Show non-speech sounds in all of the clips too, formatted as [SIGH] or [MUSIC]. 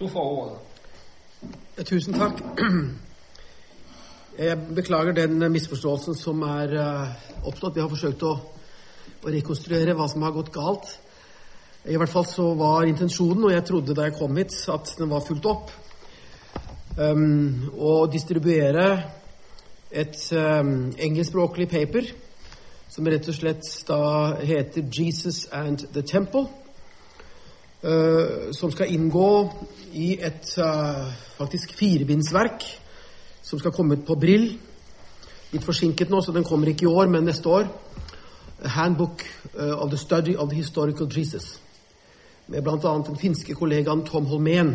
Du får ordet. Tusen takk. Jeg beklager den misforståelsen som er eh, oppstått. Vi har forsøkt å, å rekonstruere hva som har gått galt. I hvert fall så var intensjonen, og jeg trodde da jeg kom hit, at den var fulgt opp. Um, å distribuere et um, engelskspråklig paper som rett og slett da heter 'Jesus and the Temple'. Uh, som skal inngå i et uh, faktisk firebindsverk som skal komme ut på Brill. Litt forsinket nå, så den kommer ikke i år, men neste år. A handbook uh, of the study of the historical Jesus. Med bl.a. den finske kollegaen Tom Holmén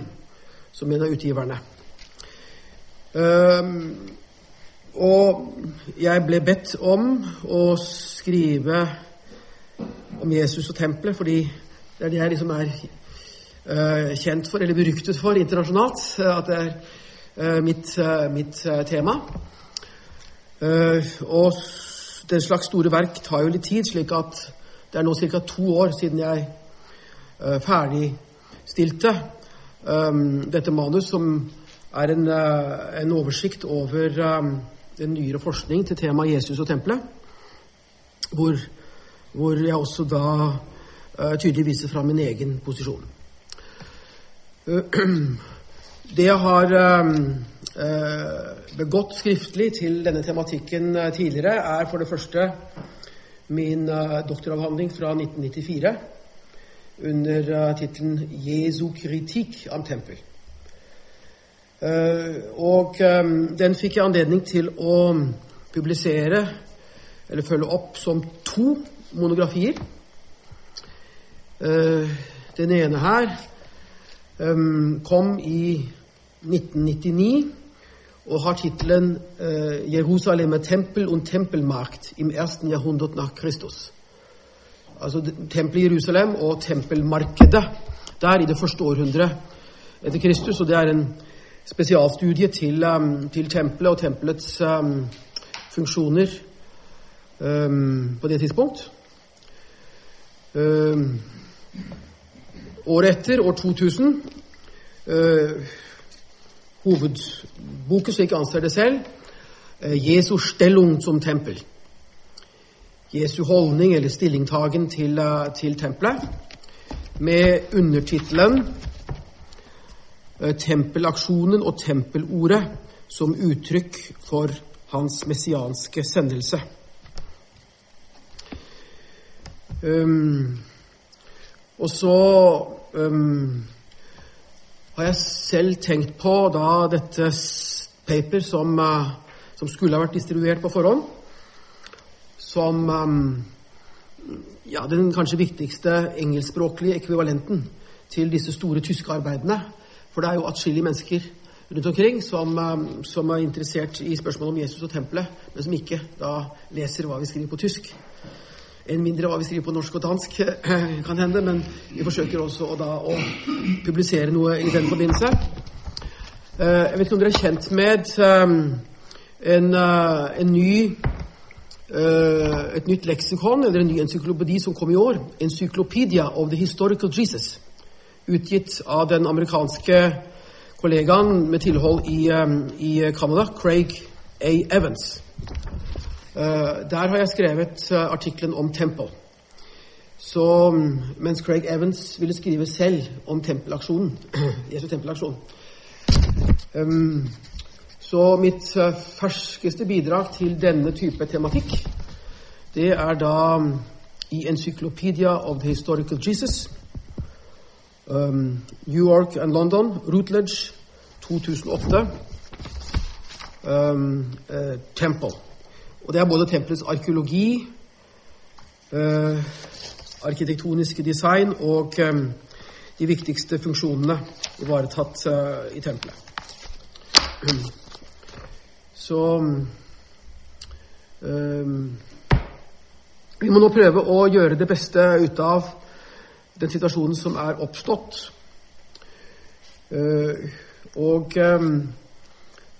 som en av utgiverne. Um, og jeg ble bedt om å skrive om Jesus og tempelet, fordi det er det jeg liksom er uh, kjent for, eller beryktet for internasjonalt. At det er uh, mitt, uh, mitt tema. og den slags store verk tar jo litt tid, slik at det er nå ca. to år siden jeg ferdigstilte um, dette manus, som er en, en oversikt over um, den nyere forskning til temaet Jesus og tempelet, hvor, hvor jeg også da tydelig viser fra min egen posisjon. Uh, [CLEARS THROAT] det jeg har uh, begått skriftlig til denne tematikken tidligere, er for det første min doktoravhandling fra 1994 under tittelen 'Jesu kritikk am tempel'. Og den fikk jeg anledning til å publisere, eller følge opp, som to monografier. Den ene her kom i 1999 og har tittelen 'Jerusalem Tempel und Tempelmarkt im ersten Jahrhundert nach Kristus'. Altså tempelet Jerusalem og tempelmarkedet der i det første århundret etter Kristus. Og det er en spesialstudie til, um, til tempelet og tempelets um, funksjoner um, på det tidspunkt. Året etter, år 2000, uh, hovedboken, slik jeg anser det selv, uh, Jesu stellung som tempel. Jesu holdning eller stillingtagen til, uh, til tempelet, med undertittelen Tempelaksjonen og tempelordet som uttrykk for hans messianske sendelse. Um, og så um, har jeg selv tenkt på da dette paper som, uh, som skulle ha vært distribuert på forhånd, som um, ja, den kanskje viktigste engelskspråklige ekvivalenten til disse store tyske arbeidene. For det er jo atskillige mennesker rundt omkring som, som, er interessert i spørsmålet om Jesus og tempelet, men som ikke da leser hva vi skriver på tysk. Enn mindre hva vi skriver på norsk og dansk, [LAUGHS] kan hende, men vi forsøker også å, da, å publisere noe i den forbindelse. Jeg vet ikke om dere er kjent med en, en ny et nytt leksikon eller en ny encyklopedi som kom i år. Encyclopedia of the Historical Jesus utgitt av den amerikanske kollegaen med tilhold i, i Canada, Craig A. Evans. Der har jeg skrevet artikkelen om tempel, Så mens Craig Evans ville skrive selv om tempelaksjonen, [CLEARS THROAT] Jesu tempelaksjon Så mitt ferskeste bidrag til denne type tematikk, det er da i Encyclopedia of the Historical Jesus um, New York and London, Routledge 2008. Um, uh, Temple. Og det er både tempelets arkeologi, uh, arkitektoniske design og um, de viktigste funksjonene ivaretatt uh, i tempelet. Så vi må nå prøve å gjøre det beste ut av den situasjonen som er oppstått. Og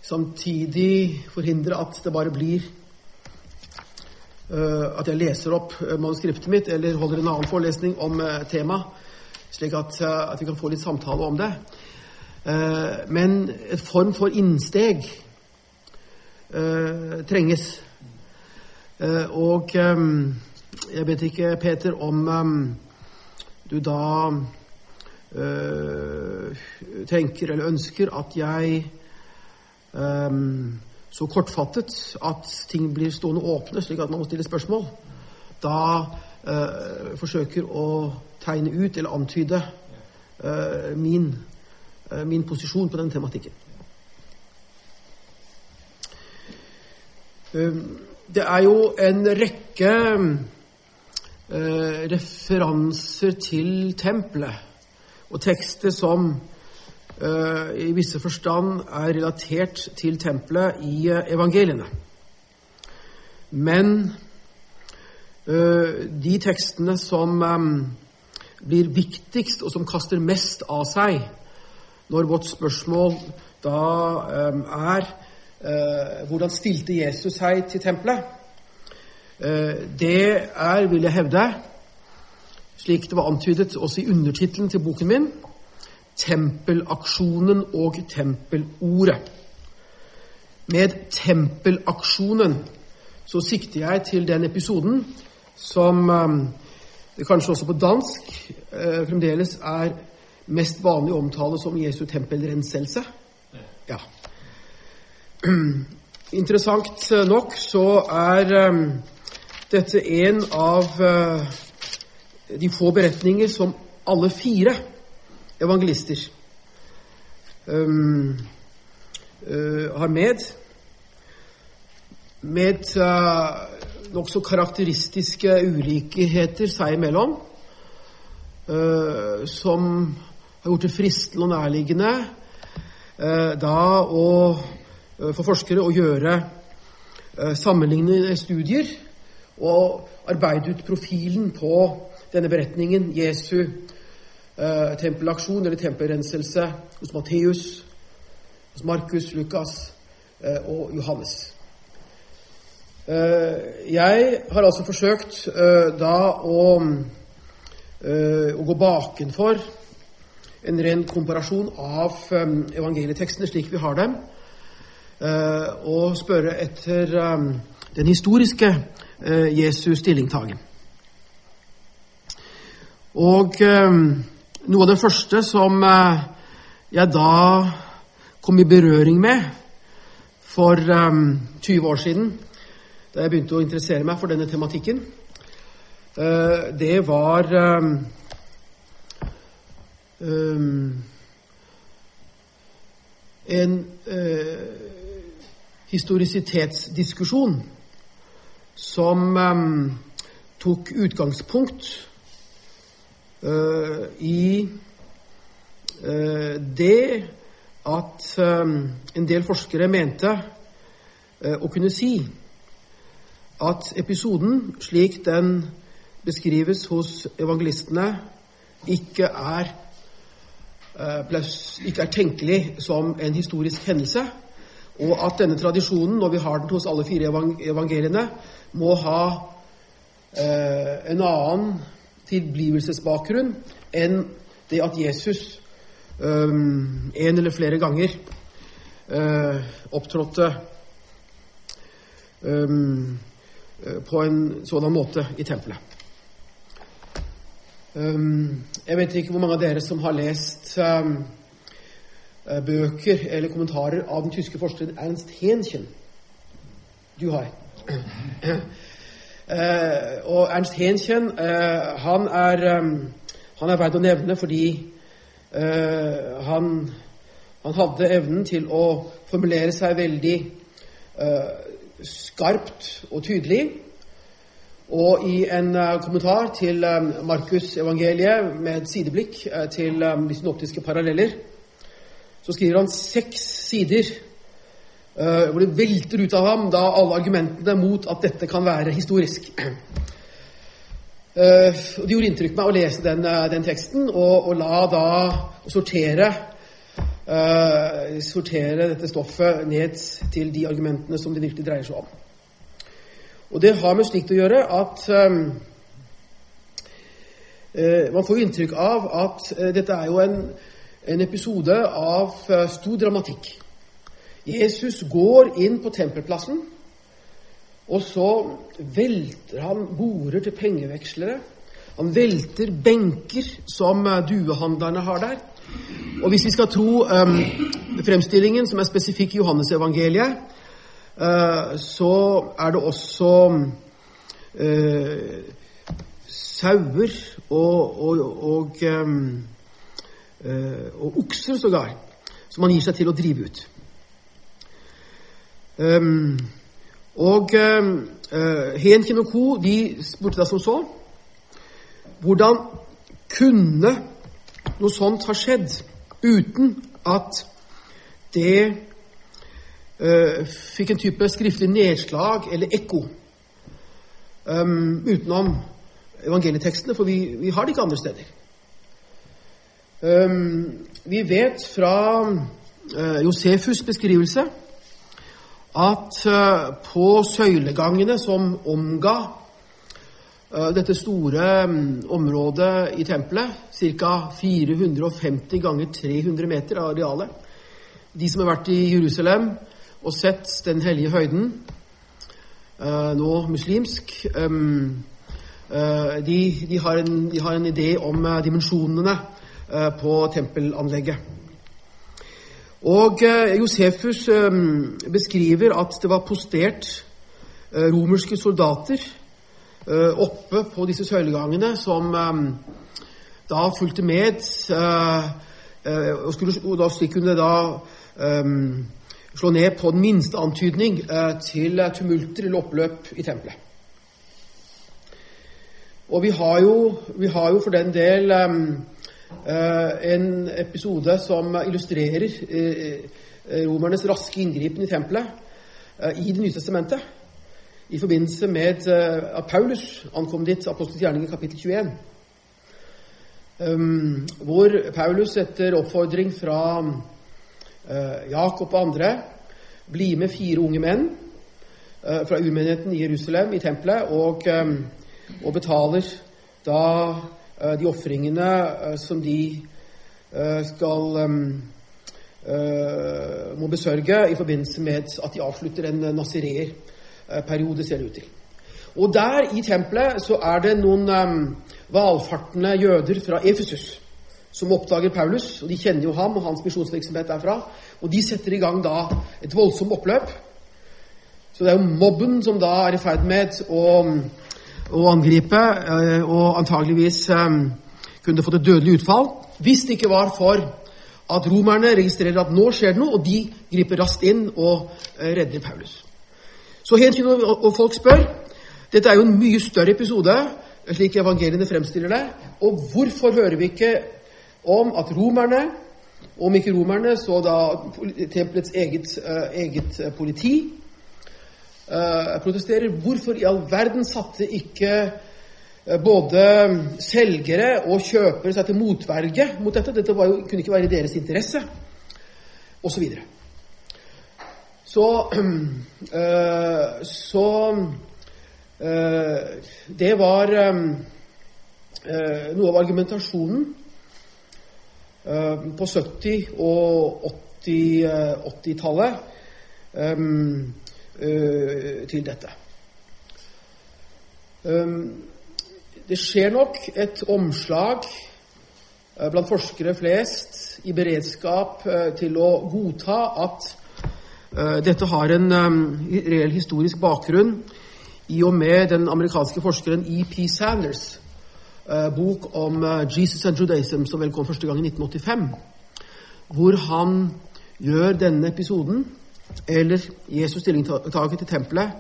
samtidig forhindre at det bare blir at jeg leser opp manuskriptet mitt eller holder en annen forelesning om temaet, slik at, at, vi kan få litt samtale om det. Eh, men et form for innsteg eh, trenges. Eh, og jeg vet ikke, Peter, om du da tenker eller ønsker at jeg så kortfattet at ting blir stående åpne, slik at man må stille spørsmål, da forsøker å tegne ut eller antyde min Eh, min posisjon på den tematikken. Eh, det er jo en rekke eh, referanser til tempelet og tekster som i visse forstand er relatert til tempelet i evangeliene. Men de tekstene som blir viktigst, og som kaster mest av seg, når vårt spørsmål da er hvordan stilte Jesus seg til tempelet? Det er, vil jeg hevde, slik det var antydet også i undertittelen til boken min, Tempelaksjonen og tempelordet. Med tempelaksjonen så sikter jeg til den episoden som um, det kanskje også på dansk uh, fremdeles er mest vanlig omtale som Jesu tempelrenselse. Ja. [CLEARS THROAT] Interessant nok så er um, dette en av uh, de få beretninger som alle fire evangelister um, uh, har med. Med uh, nokså karakteristiske ulikheter seg imellom, uh, som har gjort det fristende og nærliggende uh, da å, for forskere å gjøre sammenlignende studier og arbeide ut profilen på denne beretningen, Jesu eh, tempelaksjon eller tempelrenselse hos Matteus, hos Markus, Lukas eh, og Johannes. Eh, jeg har altså forsøkt da å, å gå bakenfor en ren komparasjon av evangelietekstene slik vi har dem, og spørre etter den historiske Jesus' Jesu stillingtagen. Og noe av det første som uh, jeg da kom i berøring med for 20 år siden, da jeg begynte å interessere meg for denne tematikken, det var en historisitetsdiskusjon som tok utgangspunkt uh, i uh, det at um, en del forskere mente å kunne si at episoden, slik den beskrives hos evangelistene, ikke er ikke er tenkelig som en historisk hendelse, og at denne tradisjonen, når vi har den hos alle fire evangeliene, må ha en annen tilblivelsesbakgrunn enn det at Jesus um, en eller flere ganger uh, opptrådte um, på en sådan måte i tempelet. Um, jeg vet ikke hvor mange av dere som har lest um, bøker eller kommentarer av den tyske forskeren Ernst Henchen. Du har. Uh, og Ernst Hähnchen uh, han, er, um, han er verdt å nevne fordi uh, han, han, hadde evnen til å formulere seg veldig skarpt og tydelig. Og i en kommentar til um, Markus evangeliet med et sideblikk til de synoptiske paralleller, så skriver han seks sider hvor det velter ut av ham da alle argumentene mot at dette kan være historisk. [CLEARS THROAT] og Det gjorde inntrykk på meg å lese den, den teksten og, og, la da sortere sortere dette stoffet ned til de argumentene som det virkelig dreier seg om. Og det har med slikt å gjøre at um, uh, man får inntrykk av at uh, dette er jo en, en episode av eh, stor dramatikk. Jesus går inn på tempelplassen, og så velter han border til pengevekslere. Han velter benker som eh, duehandlerne har der. Og hvis vi skal tro um, fremstillingen som er spesifikk i Johannesevangeliet, uh, så er det også uh, sauer og, og, og, um, uh, og okser sågar, som han gir seg til å drive ut. Um, og uh, Henkin og co. de spurte deg som så hvordan kunne noe sånt ha skjedd uten at det uh, fikk en type skriftlig nedslag eller ekko um, utenom evangelietekstene, for vi, vi, har det ikke andre steder. Um, vi vet fra uh, Josefus' beskrivelse at uh, på søylegangene som omga uh, dette store um, området i tempelet, ca. 450 ganger 300 meter av arealet De som har vært i Jerusalem og sett den hellige høyden, nå muslimsk Eh, de, de, har en, de, har en, idé om eh, dimensjonene eh, på tempelanlegget. Og Josefus beskriver at det var postert romerske soldater oppe på disse søylegangene som da fulgte med og, skulle, da slik kunne da slå ned på den minste antydning til tumulter eller oppløp i tempelet. Og vi har jo, vi har jo for den del en episode som illustrerer uh, romernes raske inngripen i tempelet i Det nye testamentet. I forbindelse med at Paulus ankom dit, Apostelens gjerning i kapittel 21. Um, hvor Paulus etter oppfordring fra Jakob og andre blir med fire unge menn fra urmenigheten i Jerusalem, i tempelet, og og betaler da de ofringene uh, som de uh, skal må besørge i forbindelse med at de avslutter en nazireerperiode, ser det ut til. Og der i tempelet så er det noen valfartende jøder fra Efesus som oppdager Paulus, og de kjenner jo ham og hans misjonsvirksomhet derfra. Og de setter i gang da et voldsomt oppløp. Så det er jo mobben som da er i ferd med å å angripe, eh, og antageligvis eh, kunne fått et dødelig utfall hvis det ikke var for at romerne registrerer at nå skjer det noe, og de griper raskt inn og eh, redder Paulus. Så til og folk spør Dette er jo en mye større episode, slik evangeliene fremstiller det. Og hvorfor hører vi ikke om at romerne, om ikke romerne, så da tempelets eget, eget politi, uh, protesterer. Hvorfor i all verden satte ikke uh, både selgere og kjøpere seg til motverge mot dette? Dette jo, kunne ikke være i deres interesse, osv. Så, videre. så [CLEARS THROAT] Det var noe av argumentasjonen på 70- og 80-tallet. 80 um, uh, til dette. Um, det skjer nok et omslag uh, blant forskere flest i beredskap uh, til å godta at dette har en reell historisk bakgrunn i og med den amerikanske forskeren E.P. Sanders' bok om Jesus and Judaism, som vel kom første gang i 1985, hvor han gjør denne episoden eller Jesus' stillingtaken til tempelet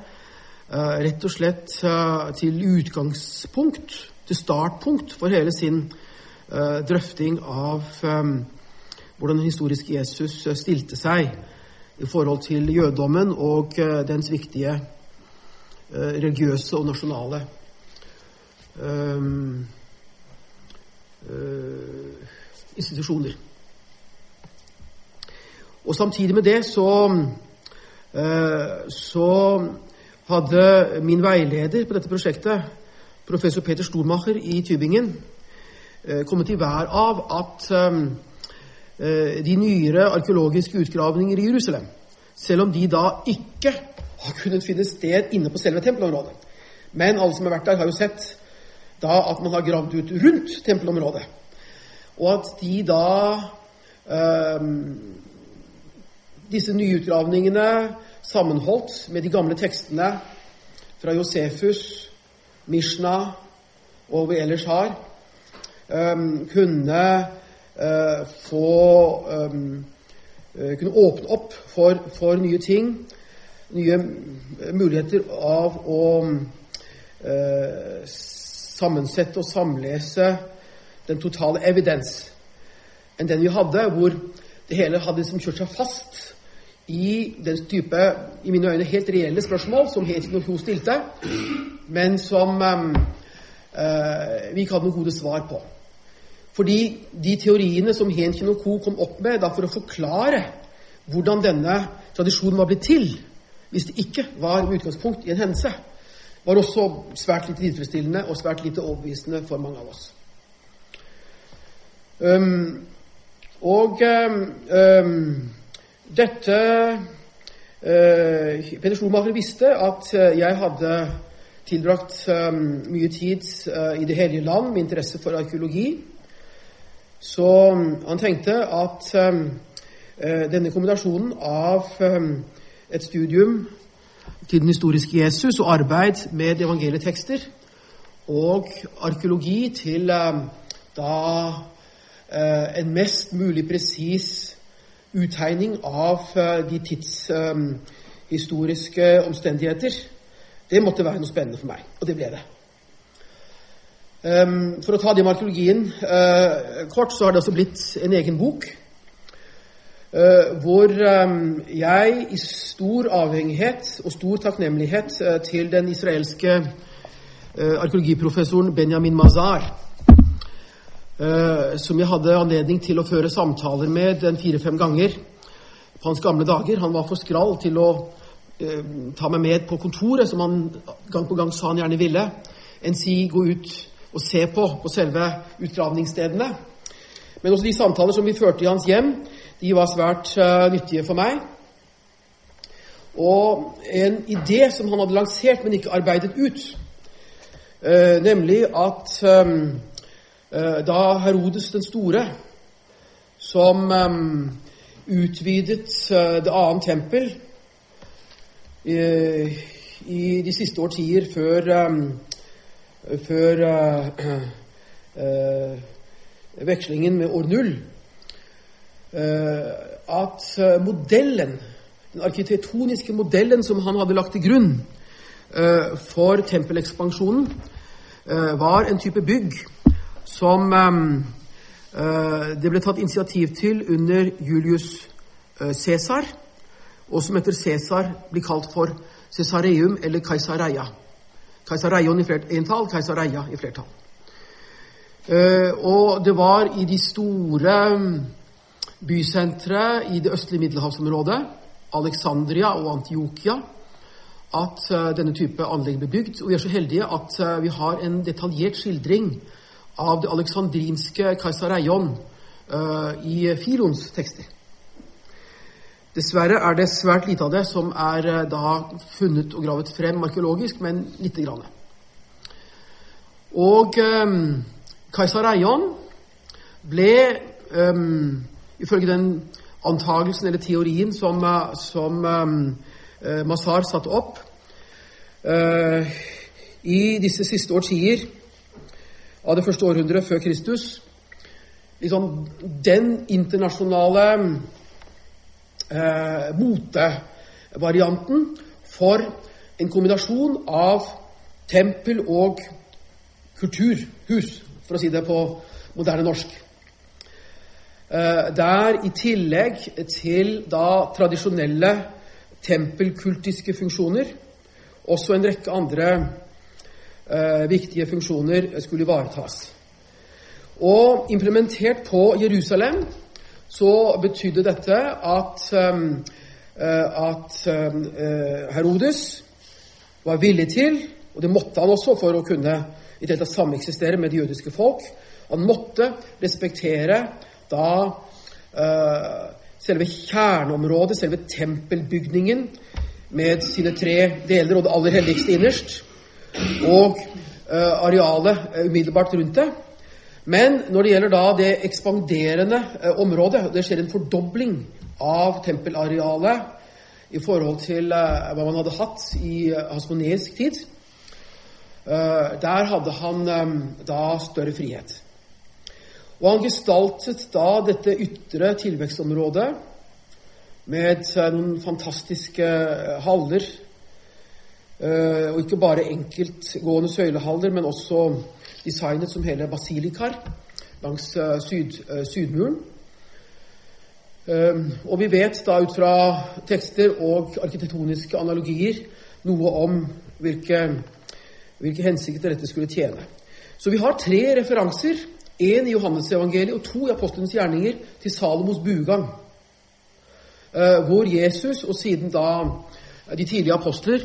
uh, rett og slett uh, til utgangspunkt, til startpunkt for hele sin uh, drøfting av hvordan den historiske Jesus stilte seg i forhold til jødedommen og dens viktige religiøse og nasjonale institusjoner. Og samtidig med det så, eh, så hadde min veileder på dette prosjektet, professor Peter Stormacher i Tybingen, eh, kommet i vær av at eh, de nyere arkeologiske utgravninger i Jerusalem. Selv om de da ikke har kunnet finne sted inne på selve tempelområdet. Men alle som har vært der, har jo sett da at man har gravd ut rundt tempelområdet. Og at de da eh, Disse nye utgravningene sammenholdt med de gamle tekstene fra Josefus, Mishna og vi ellers har, kunne uh, få um, Kunne åpne opp for, for, nye ting, nye muligheter av å sammensette og samlese den totale evidens enn den vi hadde, hvor det hele hadde liksom kjørt seg fast i den type, i mine øyne, helt reelle spørsmål som helt Nocho stilte, men som um, uh, vi ikke hadde noen gode svar på. Fordi de teoriene som Hen Kinoko kom opp med da for å forklare hvordan denne tradisjonen var blitt til, hvis det ikke var med utgangspunkt i en hendelse, var også svært lite tilfredsstillende og svært lite overbevisende for mange av oss. Um, og um, dette eh, Peder Schumacher visste at eh, jeg hadde tilbrakt eh, mye tid eh, i Det hellige land med interesse for arkeologi. Så mm, han tenkte at eh, eh, denne kombinasjonen av et studium til den historiske Jesus og arbeid med evangelietekster og arkeologi til da en mest mulig presis uttegning av eh, de tidshistoriske um, omstendigheter, det måtte være noe spennende for meg. Og det ble det. Um, for å ta det med arkeologien uh, kort, så har det også blitt en egen bok. Hvor jeg i stor avhengighet og stor takknemlighet til den israelske arkeologiprofessoren Benjamin Mazar eh, som jeg hadde anledning til å føre samtaler med en fire-fem ganger på hans gamle dager. Han var for skral til å eh, ta meg med på kontoret, som han gang på gang sa han gjerne ville, enn si gå ut og se på, på selve utgravningsstedene. Men også de samtaler som vi førte i hans hjem, de var svært eh, nyttige for meg. Og en idé som han hadde lansert, men ikke arbeidet ut, eh, nemlig at Eh, da Herodes den store, som um, utvidet uh, det annet tempel uh, i de siste årtier før, um, før [CLEARS THROAT] vekslingen med år null, at modellen, den arkitektoniske modellen som han hadde lagt til grunn for tempelekspansjonen, var en type bygg som um, uh, det ble tatt initiativ til under Julius uh, Cæsar, og som etter Cæsar blir kalt for Cæsareum eller Kaisareia. Kaisareion i entall, Kaisareia i flertall. Uh, og det var i de store bysentre i det østlige middelhavsområdet, Alexandria og Antiokia, at denne type anlegg ble bygd. Og vi er så heldige at vi har en detaljert skildring av det alexandrinske Kaisareion uh, i Filons tekster. Dessverre er det svært lite av det som er uh, da funnet og gravet frem arkeologisk, men lite grann. Og um, Kaisareion ble, um, ifølge den antagelsen eller teorien som, uh, som um, Mazar satte opp i disse siste årtier av det første århundret før Kristus. Liksom den internasjonale eh, motevarianten for en kombinasjon av tempel og kulturhus, for å si det på moderne norsk. Eh, der i tillegg til da tradisjonelle tempelkultiske funksjoner også en rekke andre eh, viktige funksjoner skulle ivaretas. Og implementert på Jerusalem så betydde dette at, um, at um, Herodes var villig til, og det måtte han også for å kunne i det sameksistere med det jødiske folk, han måtte respektere da selve kjerneområdet, selve tempelbygningen, med sine tre deler og det aller helligste innerst, og arealet umiddelbart rundt det. Men når det gjelder da det ekspanderende området, det skjer en fordobling av tempelarealet i forhold til hva man hadde hatt i hasmoneisk tid. Der hadde han da større frihet. Og han gestaltet da dette ytre tilvekstområdet med noen fantastiske eh, haller. Eh, og ikke bare enkeltgående søylehaller, men også designet som hele basilikaer langs eh, syd, Sydmuren. Og vi vet da ut fra tekster og arkitektoniske analogier noe om hvilke, hvilke hensikter dette skulle tjene. Så vi har tre referanser Én i Johannesevangeliet og to i apostlenes gjerninger til Salomos bugang. Hvor Jesus, og siden da de tidlige apostler,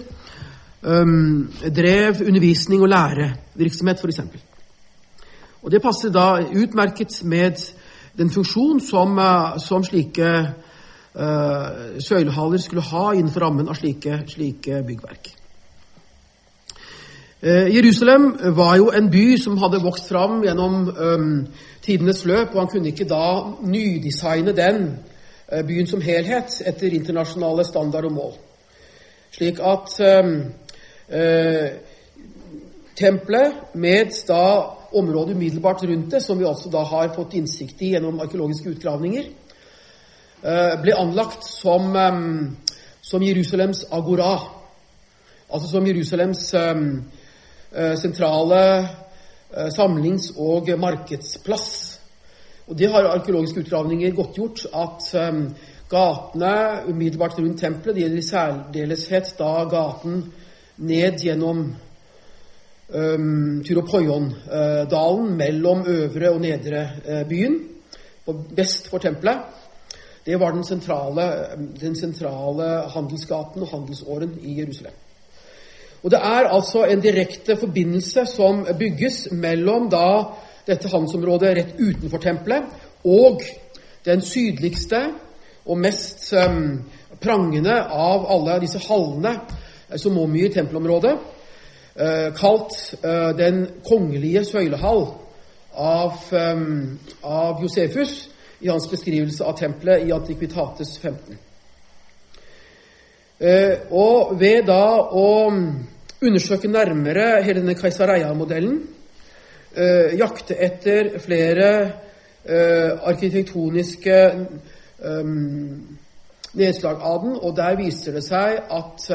um, drev undervisning og lærevirksomhet, f.eks. Og det passer da utmerket med den funksjon som, uh, som slike uh, søylehaller skulle ha innenfor rammen av slike, slike byggverk. Uh, Jerusalem var jo en by som hadde vokst fram gjennom um, tidenes løp, og han kunne ikke da nydesigne den uh, byen som helhet etter internasjonale standard og mål. Slik at um, uh, tempelet med da området umiddelbart rundt det, som vi altså da har fått innsikt i gjennom arkeologiske utgravninger, eh, ble anlagt som, um, som Jerusalems agora. Altså som Jerusalems Eh, sentrale eh, samlings- og markedsplass. Og Det har arkeologiske utgravninger godtgjort at um, gatene umiddelbart rundt tempelet, det gjelder i særdeleshet da gaten ned gjennom um, Tyropoion-dalen mellom øvre og nedre uh, byen, vest for tempelet, det var den sentrale, den sentrale handelsgaten og handelsåren i Jerusalem. Og Det er altså en direkte forbindelse som bygges mellom da dette handelsområdet rett utenfor tempelet og den sydligste og mest um, prangende av alle disse hallene uh, mye i tempelområdet, uh, kalt uh, Den kongelige søylehall av, um, av Josefus i hans beskrivelse av tempelet i Antikvitates 15. Eh, og ved da å undersøke nærmere hele denne Keisareia-modellen, eh, jakte etter flere eh, arkitektoniske nedslag av den, og der viser det seg at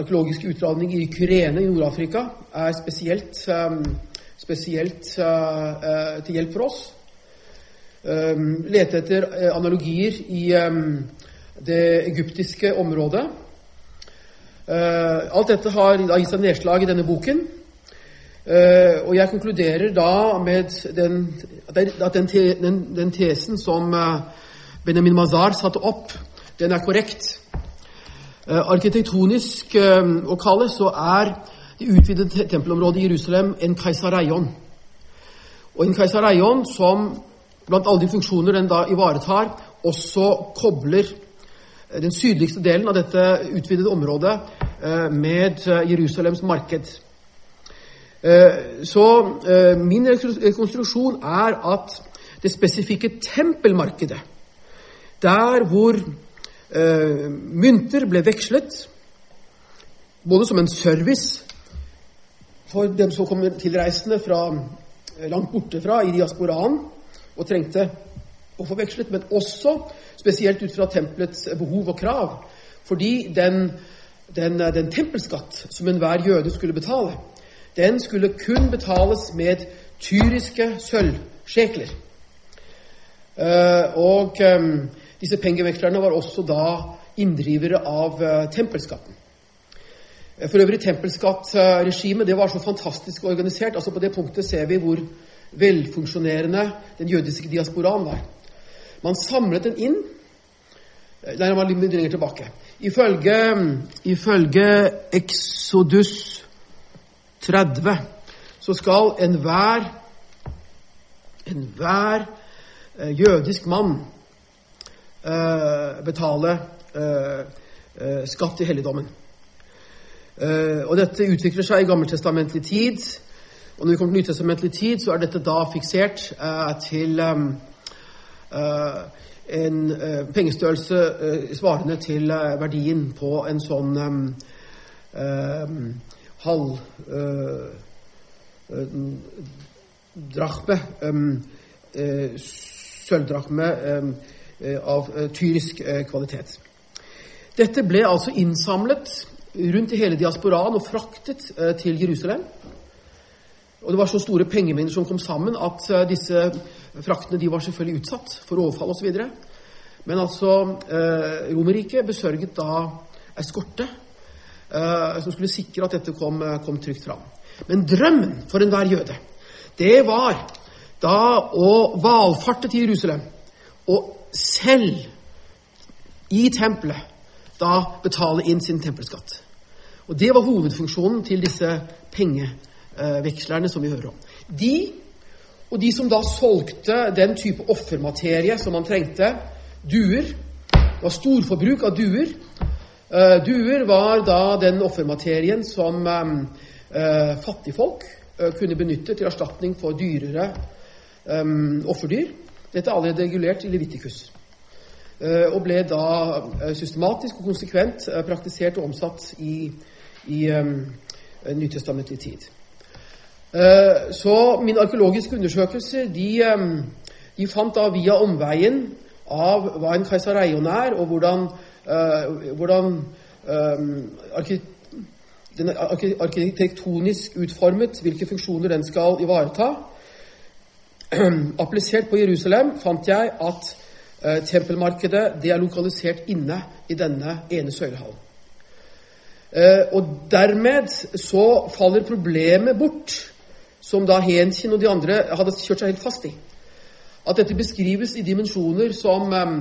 arkeologisk utgravning i Kyrene i Nord-Afrika er spesielt, spesielt til hjelp for oss. Lete etter analogier i det egyptiske området. Uh, alt dette har gitt seg nedslag i denne boken. Uh, og jeg konkluderer da med den, at den, den, den tesen som uh, Benjamin Mazar satte opp, den er korrekt. Arkitektonisk å kalle så er det utvidede tempelområdet i Jerusalem en keisareion. Og en keisareion som blant alle de funksjoner den da ivaretar, også kobler den sydligste delen av dette utvidede området eh, med eh, Jerusalems marked. Eh, så min rekonstruksjon er at det spesifikke tempelmarkedet, der hvor mynter ble vekslet, både som en service for dem som kom tilreisende fra langt borte fra i diasporaen og trengte å få vekslet, men også spesielt ut fra tempelets behov og krav. Fordi den, den, den tempelskatt som enhver jøde skulle betale, den skulle kun betales med tyriske sølvskjekler. Uh, og um, disse pengevekslerne var også da inndrivere av uh, tempelskatten. For øvrig, tempelskattregimet det var så fantastisk organisert. altså På det punktet ser vi hvor velfunksjonerende den jødiske diasporaen var. Man samlet den inn Nei, man litt lenger tilbake. Ifølge, ifølge Exodus 30 så skal enhver enhver eh, jødisk mann eh, betale eh, eh, skatt i helligdommen. Eh, og dette utvikler seg i gammeltestamentlig tid. Og når vi kommer til nytestamentlig tid, så er dette da fiksert eh, til eh, eh, en eh, pengestørrelse eh, svarende til eh, verdien på en sånn eh, eh, halv eh, eh, drachme eh, sølvdrachme eh, av eh, tyrisk eh, kvalitet. Dette ble altså innsamlet rundt i hele diasporaen og fraktet eh, til Jerusalem. Og det var så store pengemengder som kom sammen at disse fraktene de var selvfølgelig utsatt for overfall osv. Men altså eh, Romerriket besørget da eskorte eh, som skulle sikre at dette kom, kom trygt fram. Men drømmen for enhver jøde, det var da å valfarte til Jerusalem og selv i tempelet da betale inn sin tempelskatt. Og Det var hovedfunksjonen til disse pengevekslerne som vi hører om. De, og de som da solgte den type offermaterie som man trengte, duer Det var storforbruk av duer. Uh, duer var da den offermaterien som um, uh, fattigfolk kunne benytte til erstatning for dyrere offerdyr. Dette er allerede regulert i Levitikus. Uh, og ble da uh, systematisk og konsekvent uh, praktisert og omsatt i, i um, nytestamentlig tid. så mine arkeologiske undersøkelser de, de, fant da via omveien av hva en keisareion er, og hvordan, hvordan um, den er arkitektonisk utformet, hvilke funksjoner den skal ivareta. [CLEARS THROAT] Applisert på Jerusalem fant jeg at eh, tempelmarkedet det er lokalisert inne i denne ene søylehallen. Eh, og dermed så faller problemet bort, som da Henkin og de andre hadde kjørt seg helt fast i. At dette beskrives i dimensjoner som eh,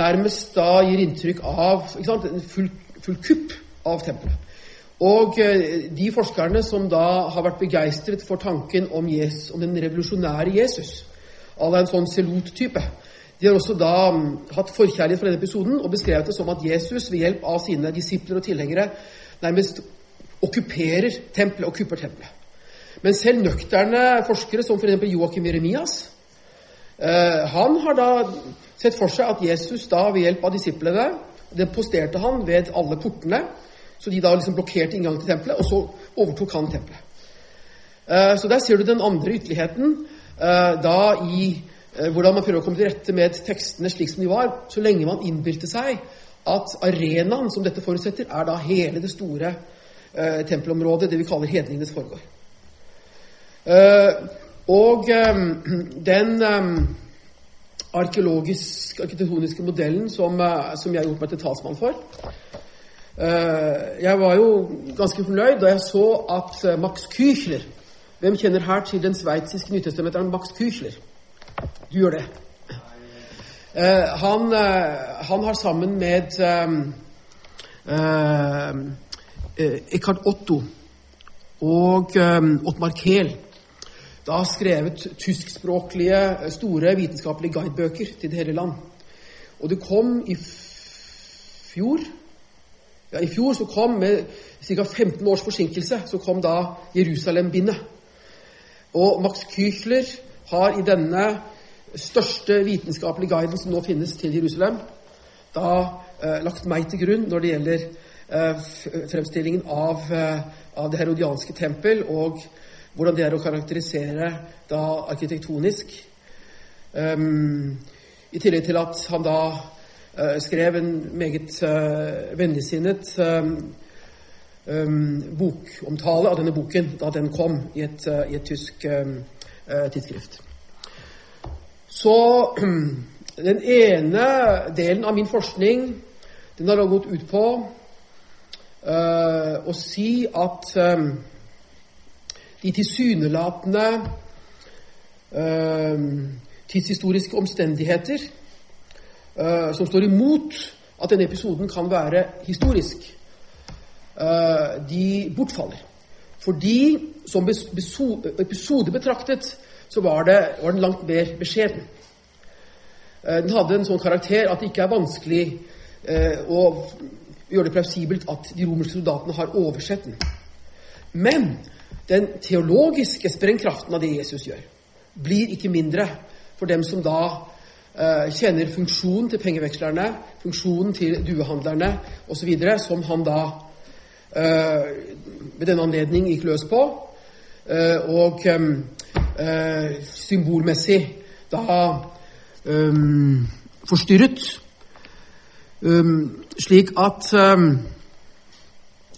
nærmest da gir inntrykk av sant, en full, full kupp av tempelet. Og eh, de forskerne som da har vært begeistret for tanken om, Jesus, om den revolusjonære Jesus, à la en sånn Selot-type, de har også da um, hatt forkjærlighet for denne episoden og beskrevet det som at Jesus ved hjelp av sine disipler og tilhengere nærmest okkuperer tempelet, okkuper tempelet. Men selv nøkterne forskere som f.eks. Joakim Jeremias, eh, han har da sett for seg at Jesus da ved hjelp av disiplene den posterte han ved alle portene, så de da liksom blokkerte inngangen til tempelet, og så overtok han tempelet. Eh, så der ser du den andre ytterligheten eh, da i Eh, hvordan man prøver å komme til rette med tekstene slik som de var, så lenge man innbilte seg at arenaen som dette forutsetter, er da hele det store tempelområdet, det vi kaller hedningenes foregår. Eh, og eh, den eh, arkeologisk, arkitektoniske modellen som, som, jeg har gjort meg til talsmann for Jeg var jo ganske fornøyd da jeg så at Max Küchler Hvem kjenner her til den sveitsiske nytestamenteren Max Küchler? Du gjør det. Uh, han, han, har sammen med Eckhart Otto og Ottmar Kehl da skrevet tyskspråklige, store vitenskapelige guidebøker til det hele land. Og det kom i fjor ja, I fjor så kom med ca. 15 års forsinkelse så kom da Jerusalem-bindet. Og Max Küchler har i denne største vitenskapelige guiden som nå finnes til Jerusalem, da eh, lagt meg til grunn når det gjelder eh, fremstillingen av, eh, av, det herodianske tempel, og hvordan det er å karakterisere da arkitektonisk. Um, I tillegg til at han da skrev en meget uh, vennligsinnet um, um, bokomtale av denne boken da den kom i et, i et tysk tidsskrift. Så [CLEARS THROAT] den ene delen av min forskning den har gått ut på uh, å si at um, de tilsynelatende uh, tidshistoriske omstendigheter uh, som står imot at denne episoden kan være historisk, de bortfaller. Fordi som episode betraktet så var, det, var den langt mer beskjeden. Uh, den hadde en sånn karakter at det ikke er vanskelig å gjøre det plausibelt at de romerske soldatene har oversett den. Men den teologiske sprengkraften av det Jesus gjør, blir ikke mindre for dem som da kjenner funksjonen til pengevekslerne, funksjonen til duehandlerne osv., som han da eh, ved denne anledning gikk løs på, eh, og eh, symbolmessig da forstyrret. Slik at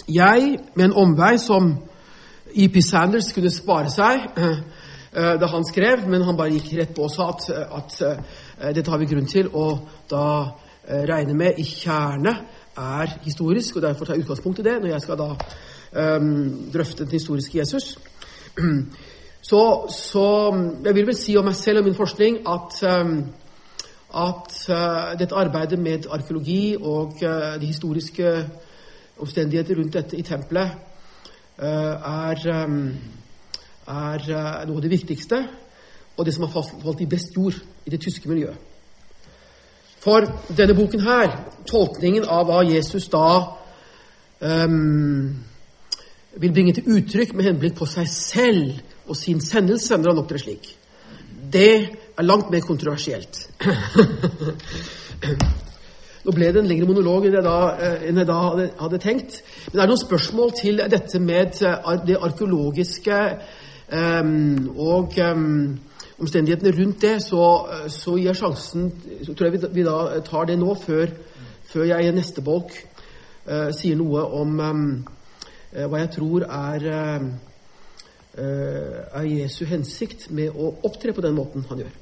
jeg, med en omvei som E.P. Sanders kunne spare seg da han skrev, men han bare gikk rett på og sa at, at dette har vi grunn til å da uh, regne med i kjerne er historisk, og derfor tar jeg utgangspunkt i det når jeg skal da um, drøfte den historiske Jesus. [CLEARS THROAT] Så, så, jeg vil vel si om meg selv og min forskning at, um, at uh, dette arbeidet med arkeologi og uh, de historiske omstendigheter rundt dette i tempelet uh, er, um, er noe av det viktigste, og det som har falt i best jord i det tyske miljøet. For denne boken her, tolkningen av hva Jesus da um, vil bringe til uttrykk med henblikk på seg selv og sin sendelse, når han opptrer slik. Det er langt mer kontroversielt. [CLEARS THROAT] Nå ble det en lengre monolog enn jeg da, eh, enn jeg da hadde, hadde, tenkt. Men det er noen spørsmål til dette med eh, det arkeologiske um, og um, omstendighetene rundt det, så, så gir sjansen så tror jeg vi, da tar det nå, før, før jeg i neste bolk uh, sier noe om um, hva jeg tror er uh, er Jesu hensikt med å opptre på den måten han gjør.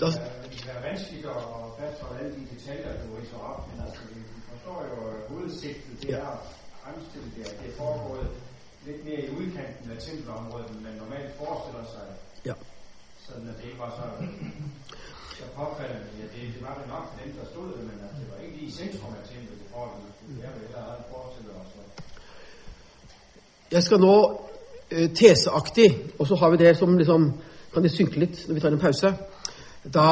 Da, det er vanskelig å fastholde alle de detaljer du riser opp, men altså, vi forstår jo hovedsigtet. Det er fremstilt det, det foregået litt mer i man normalt forestiller. Ja. At det ikke var så, så påfallende. Ja, det, det var det nok for dem, der stod det, men det var ikke i sentrum av tempelet i forhold til det vi allerede forestiller oss. Jeg skal nå uh, teseaktig, og så har vi det som liksom Kan det synke litt når vi tar en pause? Da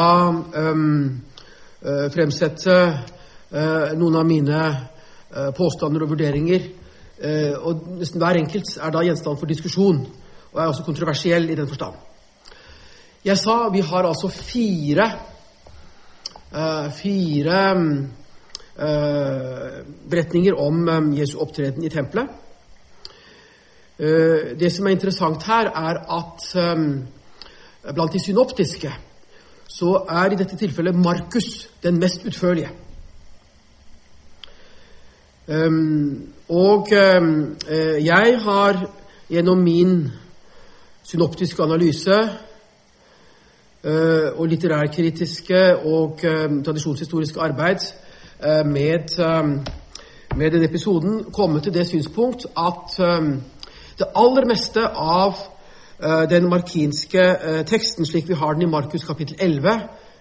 um, uh, fremsette uh, noen av mine påstander og vurderinger Eh, og nesten hver enkelt er da gjenstand for diskusjon, og er også kontroversiell i den forstand. Jeg sa vi har altså fire uh, fire uh, beretninger om Jesu opptreden i tempelet. Det som er interessant her, er at blant de synoptiske så er i dette tilfellet Markus den mest utførlige. Um, og um, jeg har gjennom min synoptiske analyse uh, og litterærkritiske og um, tradisjonshistoriske arbeid uh, med, med denne episoden kommet til det synspunkt at det aller meste av den markinske teksten, slik vi har den i Markus kapittel 11,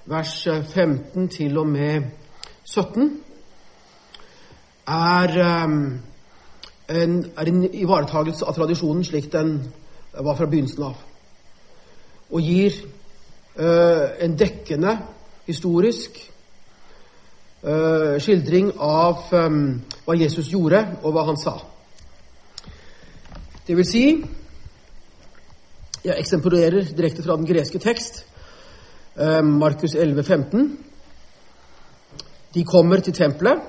vers 15 til og med 17, er, um, en, er en ivaretagelse av tradisjonen slik den var fra begynnelsen av. Og gir uh, en dekkende historisk uh, skildring av um, hva Jesus gjorde, og hva han sa. Det vil si Jeg eksemporerer direkte fra den greske tekst, uh, Markus 11, 15. De kommer til tempelet.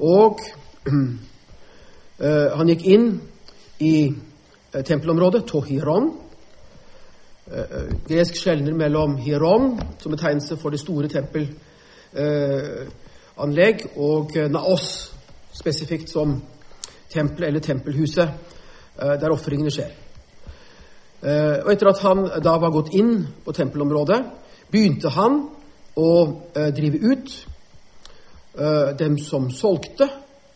Og uh, [CLEARS THROAT] han gikk inn i uh, tempelområdet, Tohiron. Uh, gresk skjelner mellom Hiron, som betegnelse for det store tempelanlegg, og Naos, spesifikt som tempelet eller tempelhuset, der ofringene skjer. og etter at han da var gått inn på tempelområdet, begynte han å drive ut Eh, dem som solgte,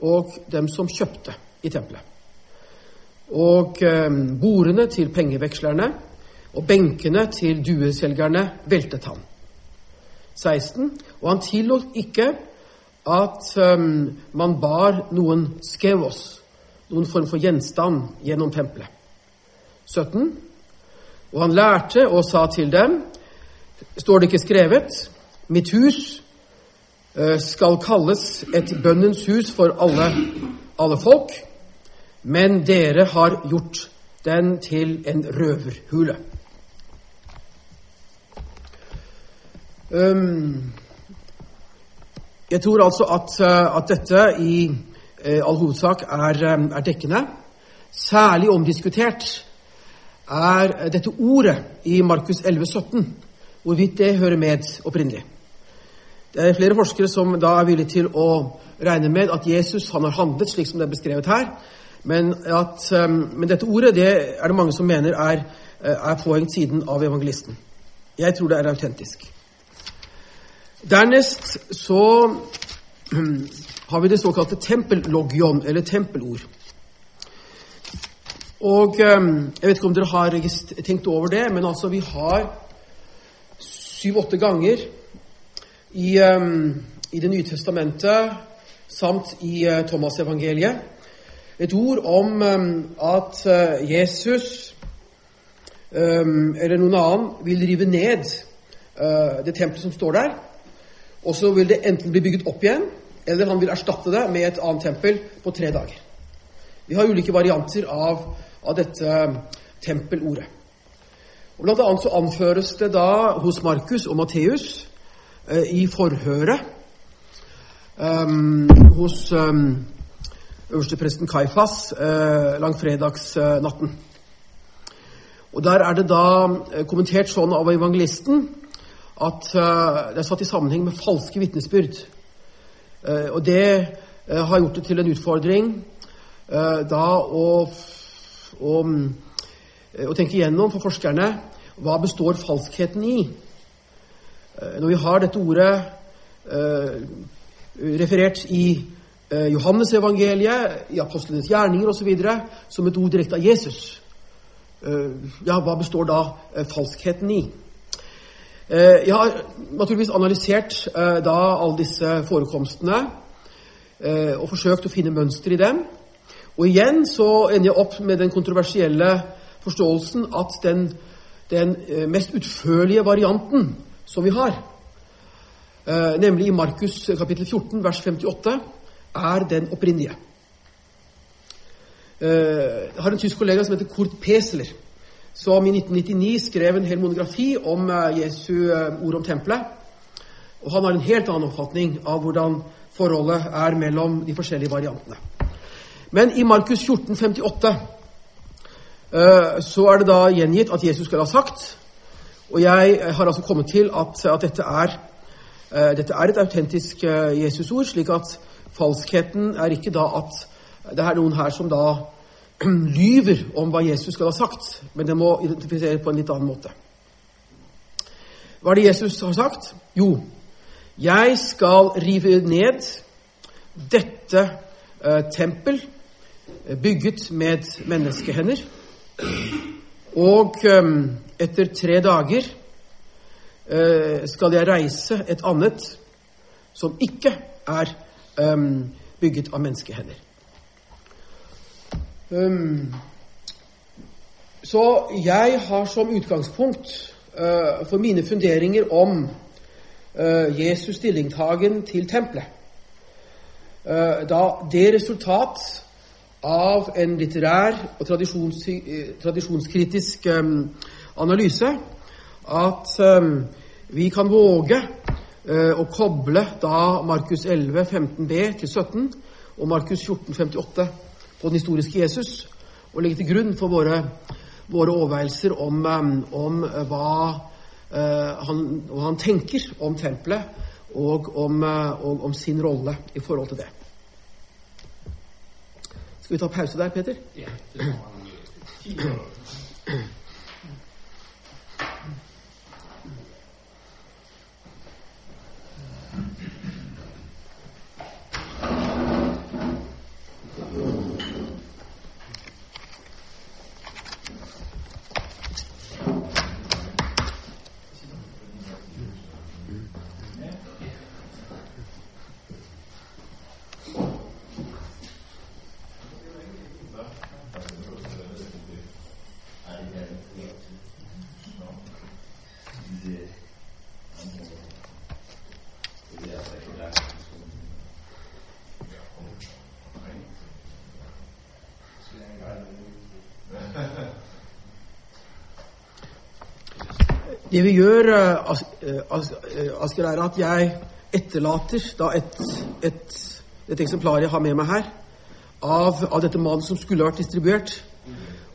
og dem som kjøpte i tempelet. Og eh, bordene til pengevekslerne og benkene til dueselgerne veltet han. 16. Og han tillot ikke at um, man bar noen skevos, noen form for gjenstand, gjennom tempelet. 17. Og han lærte og sa til dem, står det ikke skrevet, mitt hus skal kalles et bønnens hus for alle, alle folk, men dere har gjort den til en røverhule. Um, jeg tror altså at, eh, at dette i eh, all hovedsak er, eh, er, dekkende. Særlig omdiskutert er dette ordet i Markus 11, 17, hvorvidt det hører med opprinnelig. Det er flere forskere som da er villige til å regne med at Jesus han har handlet slik som det er beskrevet her, men, at, men dette ordet det er det mange som mener er, er påhengt siden av evangelisten. Jeg tror det er autentisk. Dernest så [CLEARS THROAT] har vi det såkalte tempellogion, eller tempelord. Og ehm, Jeg vet ikke om dere har tenkt over det, men altså vi har syv-åtte ganger i, um, i, Det nye testamentet samt i uh, Thomas-evangeliet et ord om um, at uh, Jesus um, eller noen annen vil rive ned uh, det tempelet som står der, og så vil det enten bli bygget opp igjen, eller han vil erstatte det med et annet tempel på tre dager. Vi har ulike varianter av, av dette tempelordet. Og Blant annet så anføres det da hos Markus og Matteus i forhøret um, hos um, øverstepresten Kaifas eh, langfredagsnatten. Og Der er det da eh, kommentert sånn av evangelisten at det er satt i sammenheng med falske vitnesbyrd. Og det har gjort det til en utfordring da å, å, å, tenke igjennom for forskerne hva består falskheten i. når vi har dette ordet referert i Johannesevangeliet, i apostlenes gjerninger osv. som et ord direkte av Jesus, ja, hva består da falskheten i? Eh, jeg har naturligvis analysert eh, da alle disse forekomstene eh, og forsøkt å finne mønster i dem. Og igjen så ender jeg opp med den kontroversielle forståelsen at den, den mest utførlige varianten som vi har, nemlig i Markus kapittel 14 vers 58, er den opprinnelige. Jeg har en tysk kollega som heter Kurt Pesler som i 1999 skrev en hel monografi om eh, Jesu eh, ord om tempelet. Og han har en helt annen oppfatning av hvordan forholdet er mellom de forskjellige variantene. Men i Markus 14, 58 eh, så er det da gjengitt at Jesus skal ha sagt Og jeg har altså kommet til at, at dette, er, dette er et autentisk Jesusord, slik at falskheten er ikke da at det er noen her som da [CLEARS THROAT] lyver om hva Jesus skal ha sagt, men det må identifiseres på en litt annen måte. Hva er det Jesus har sagt? Jo, jeg skal rive ned dette uh, tempel eh, bygget med menneskehender, og um, etter tre dager uh, skal jeg reise et annet som ikke er um, bygget av menneskehender. Um, så jeg har som utgangspunkt for mine funderinger om Jesus' stillingtagen til tempelet da det resultat av en litterær og tradisjons, tradisjonskritisk analyse at um, vi kan våge å koble da Markus 11, 15b til 17 og Markus 14, 58 på den historiske Jesus og legge til grunn for våre, våre overveielser om, um, om uh, hva, uh, han, han, tenker om tempelet og om, og om, sin rolle i forhold til det. Skal vi ta pause der, Peter? Ja. Det vi gjør, eh, eh, eh, Asker, er at jeg etterlater et, et, et, eksemplar jeg har med meg her, av, av dette manuset som skulle vært distribuert.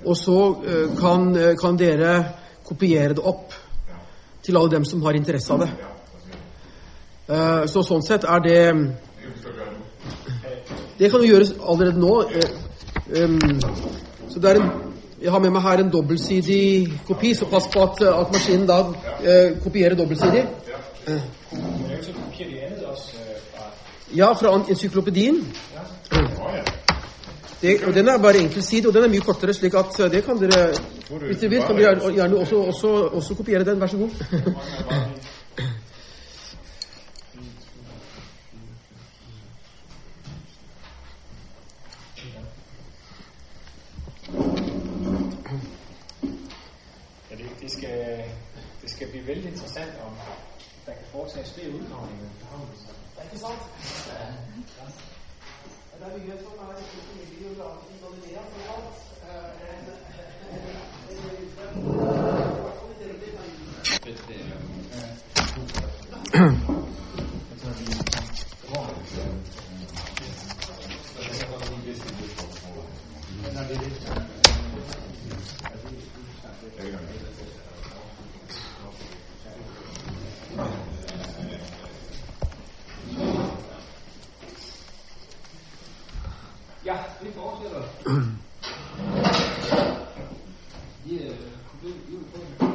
Og så kan, kan, dere kopiere det opp til alle dem som har interesse av det. Så sånn sett er det Det kan jo gjøres allerede nå. Em, Så det er en Jeg har med meg her en dobbeltsidig kopi, så pass på at, at maskinen da eh, kopierer fra... Ja, fra encyklopedien. Det, og Den er bare enkeltsidig, og den er mye kortere, slik at eh, det kan dere Hvis dere vil, kan dere gjerne også, også, også kopiere den. Vær så god. Skal, det skal blive veldig interessant, om der kan foretages flere udgravninger efterhånden. Det er ikke sant? Det er mye som er mye. Ja, vi fortsætter. Vi, øh, vi, vi vil få den.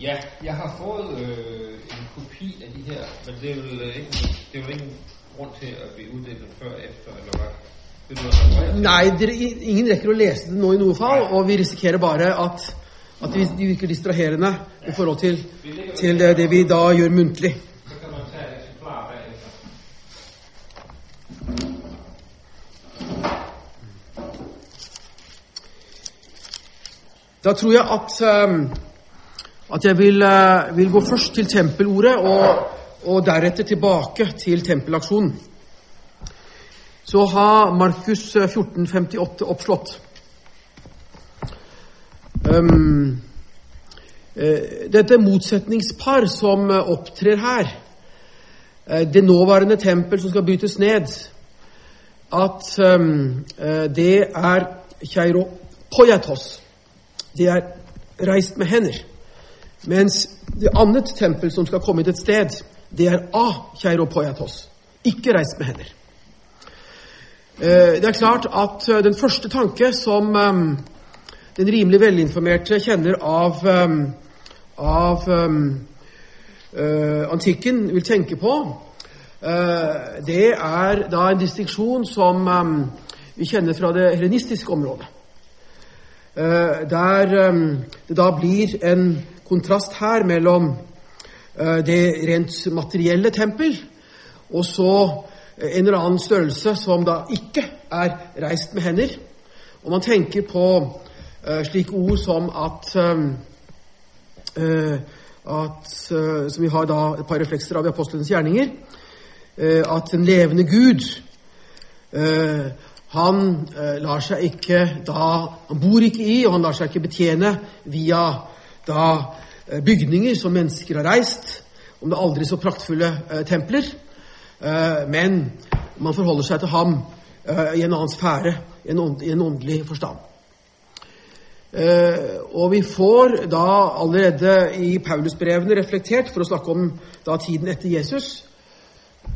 Ja, jeg har fået øh, en kopi af de her, men det er vel øh, ikke, det er vel ikke grund til at blive uddelt før efter, eller hvad? Nei, dere, ingen rekker å lese det nå i noe fall, og vi risikerer bare at, at de de virker distraherende i forhold til, til det, det vi da gjør muntlig. Da tror jeg at, ehm, at jeg vil, eh, vil gå først til tempelordet, og, og deretter tilbake til tempelaksjonen. Så har Markus 1458 oppslått. Ehm, eh, dette motsetningspar som eh, opptrer her, eh, det nåværende tempel som skal brytes ned, at eh, det er Keiropoiatos. Det er reist med hender. Mens det annet tempel som skal komme til et sted, det er A. Keiropoiatos. Ikke reist med hender. Eh, Det er klart at eh, den første tanke som eh, den rimelig velinformerte kjenner av, av antikken vil tenke på, det er da en distinksjon som vi kjenner fra det helenistiske området. Der det da blir en kontrast her mellom eh, det rent materielle tempel og så eh, en eller annen størrelse som da ikke er reist med hender. Og man tenker på eh, slike ord som at at, som vi har da et par reflekser av i apostlenes gjerninger, at den levende Gud han lar seg ikke da Han bor ikke i, og han lar seg ikke betjene via da eh, bygninger som mennesker har reist, om det aldri så praktfulle eh, templer. Eh, men man forholder seg til ham eh, i en annen sfære, i en, ånd, i en åndelig forstand. Eh, og vi får da allerede i Paulusbrevene reflektert, for å snakke om da tiden etter Jesus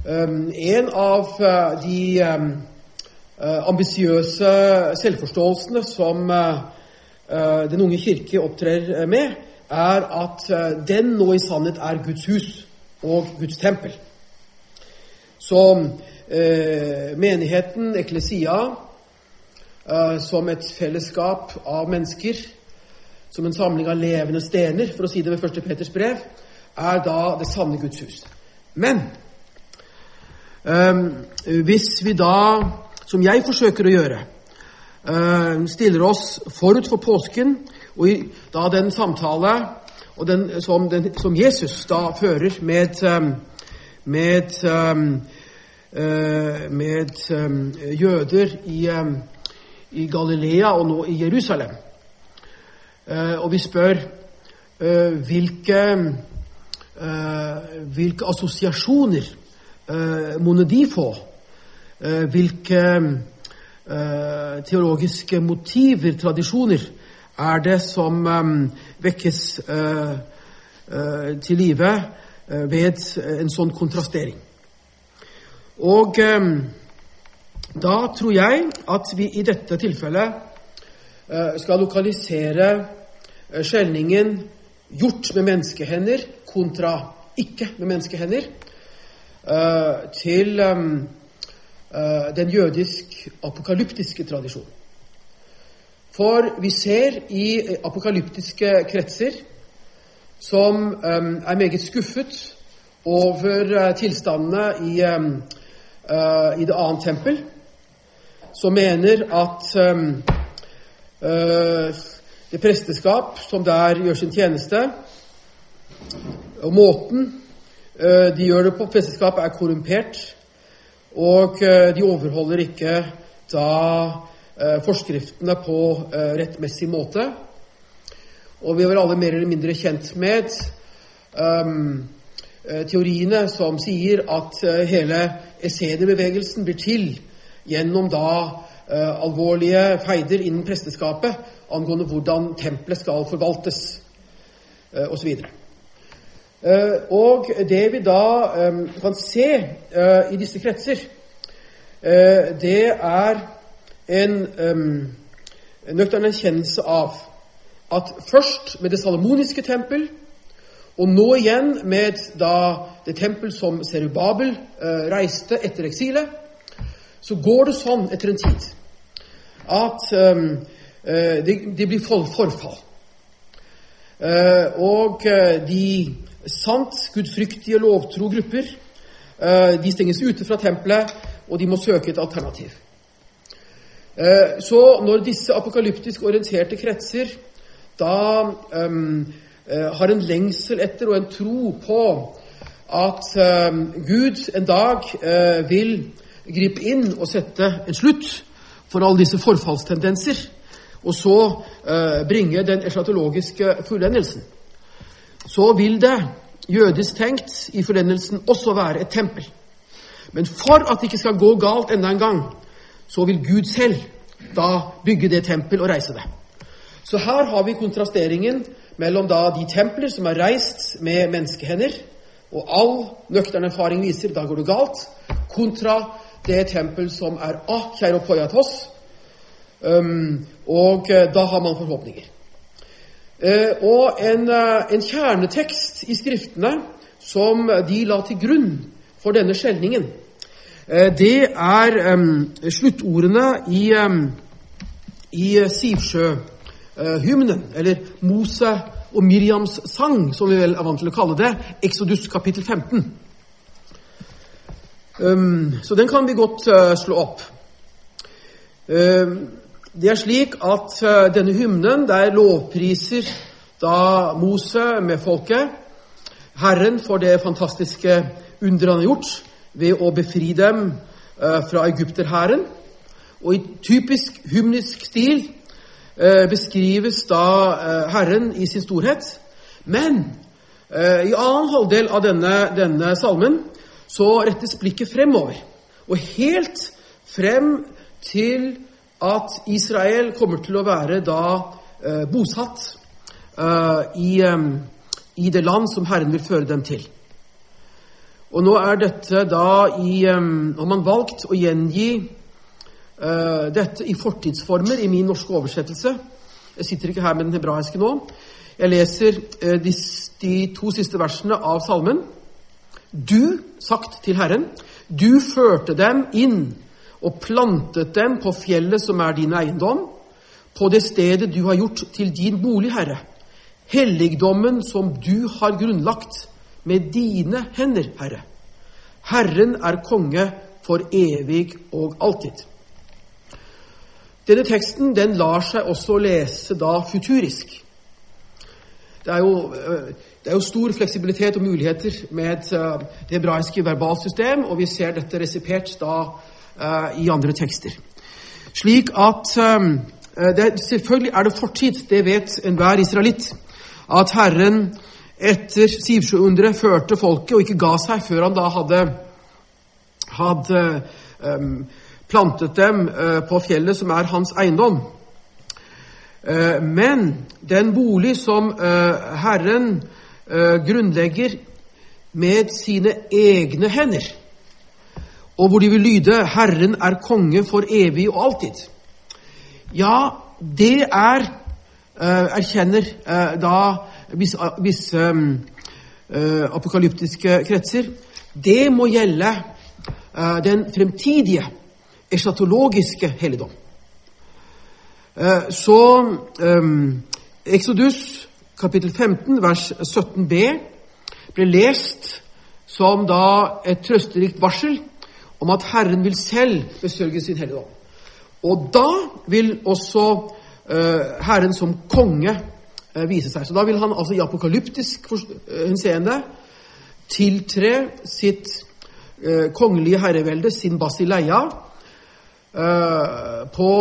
eh, En av de ambisiøse selvforståelsene som eh, Den unge kirke opptrer eh, med, er at eh, den nå i sannhet er Guds hus og Guds tempel. Så eh, menigheten, eklesia, eh, som et fellesskap av mennesker, som en samling av levende stener, for å si det ved 1. Peters brev, er da det sanne Guds hus. Men eh, hvis vi da, som jeg forsøker å gjøre, eh, stiller oss forut for påsken, og i da den samtale den, som, den, som Jesus da fører med, eh, med eh, eh, med eh, jøder i, eh, i Galilea og nå i Jerusalem. Eh, og vi spør eh, hvilke, eh, hvilke assosiasjoner må de få? hvilke teologiske motiver, tradisjoner, er det som vekkes til live ved en sånn kontrastering? Og da tror jeg at vi i dette tilfellet skal lokalisere Eh, skjelningen gjort med menneskehender kontra ikke med menneskehender eh, til eh, den jødisk-apokalyptiske tradisjonen. For vi ser i apokalyptiske kretser som er meget skuffet over tilstandene i, i det annet tempel, som mener at det presteskap som der gjør sin tjeneste, og måten eh, de gjør det på presteskapet, er korrumpert, og eh, de overholder ikke da eh, forskriftene på rettmessig måte. Og vi er vel alle mer eller mindre kjent med um, teoriene som sier at hele essenerbevegelsen blir til gjennom da uh, alvorlige feider innen presteskapet angående hvordan tempelet skal forvaltes, uh, osv. Eh, og det vi da eh, kan se i disse kretser, det er en nøktern erkjennelse av at først med det salomoniske tempel, og nå igjen med da det tempel som Serubabel reiste etter eksilet, så går det sånn etter en tid at Eh, det, blir forfall. Eh, og eh, de sant gudfryktige, lovtro grupper de stenges ute fra tempelet, og de må søke et alternativ. Så når disse apokalyptisk orienterte kretser da um, har en lengsel etter og en tro på at um, Gud en dag uh, vil gripe inn og sette en slutt for alle disse forfallstendenser, og så uh, bringe den eschatologiske fullendelsen, så vil det jødisk tenkt i forlendelsen også være et tempel. Men for at det ikke skal gå galt enda en gang, så vil Gud selv da bygge det tempel og reise det. Så her har vi kontrasteringen mellom da de templer som er reist med menneskehender, og all nøktern erfaring viser da går det galt, kontra det tempel som er Akeiropoiatos, Um, og uh, da har man forhåpninger. Uh, og en, uh, en, kjernetekst i Skriftene som de la til grunn for denne skjelningen, det er um, sluttordene i, um, i Sivsjøhymnen, eller Mose og Miriams sang, som vi vel er vant til å kalle det, Exodus kapittel 15. så den kan vi godt slå opp. Det er slik at uh, denne hymnen, der lovpriser da Mose med folket Herren for det fantastiske underet han har gjort ved å befri dem uh, fra egypterhæren. Og i typisk hymnisk stil uh, beskrives da Herren i sin storhet. Men i annen halvdel av denne, denne salmen så rettes blikket fremover. Og helt frem til at Israel kommer til å være da eh, bosatt eh, i, eh, i, det land som Herren vil føre dem til. Og nå er dette da i Har man valgt å gjengi eh, dette i fortidsformer i min norske oversettelse. Jeg sitter ikke her med den hebraiske nå. Jeg leser eh, de, de to siste versene av salmen. Du, sagt til Herren, du førte dem inn og plantet dem på fjellet som er din eiendom, på det stedet du har gjort til din bolig, Herre, helligdommen som du har grunnlagt med dine hender, Herre. Herren er konge for evig og alltid. Denne teksten den lar seg også lese da futurisk. det er, jo, eh, det er jo stor fleksibilitet og muligheter med eh, det hebraiske verbalsystem, og vi ser dette resipert da i andre tekster. Slik at det, Selvfølgelig er det fortid, det vet enhver israelitt, at Herren etter Sivsjøunderet førte folket og ikke ga seg før han da hadde, hadde um, plantet dem uh, på fjellet som er hans eiendom. Uh, men den bolig som Herren grunnlegger med sine egne hender, og hvor de vil lyde 'Herren er konge for evig og alltid', ja, det er erkjenner da visse, visse um, uh, apokalyptiske kretser, det må gjelde uh, den fremtidige eschatologiske helligdom. Uh, så um, Exodus kapittel 15 vers 17b ble lest som da et trøsterikt varsel om at Herren vil selv besørge sin hellige ånd. Og da vil også Herren som konge uh, vise seg. Så da vil han altså i apokalyptisk eh, henseende tiltre sitt uh, kongelige herrevelde, sin basileia, på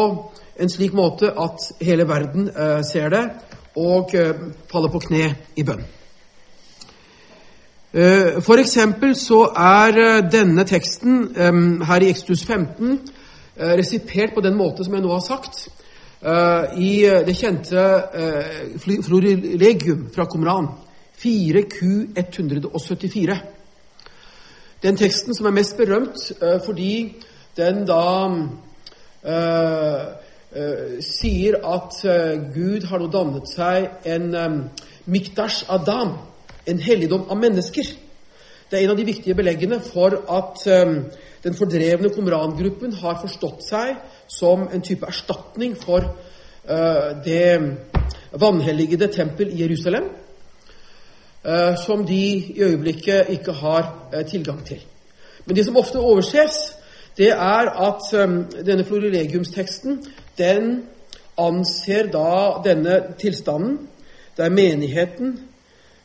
en slik måte at hele verden ser det og faller på kne i bønn. For eksempel så er denne teksten her i Ekstus 15 resipert på den måte som jeg nå har sagt, i eh, det kjente florilegium fra Qumran, 4Q174. Den teksten som er mest berømt fordi den da sier at Gud har nå dannet seg en mikdash adam, en helligdom av mennesker. Det er en av de viktige beleggene for at um, den fordrevne Qumran-gruppen har forstått seg som en type erstatning for uh, det vanhelligede tempel i Jerusalem, uh, som de i øyeblikket ikke har uh, tilgang til. Men det som ofte overses, det er at um, denne florilegiumsteksten den anser da denne tilstanden, der menigheten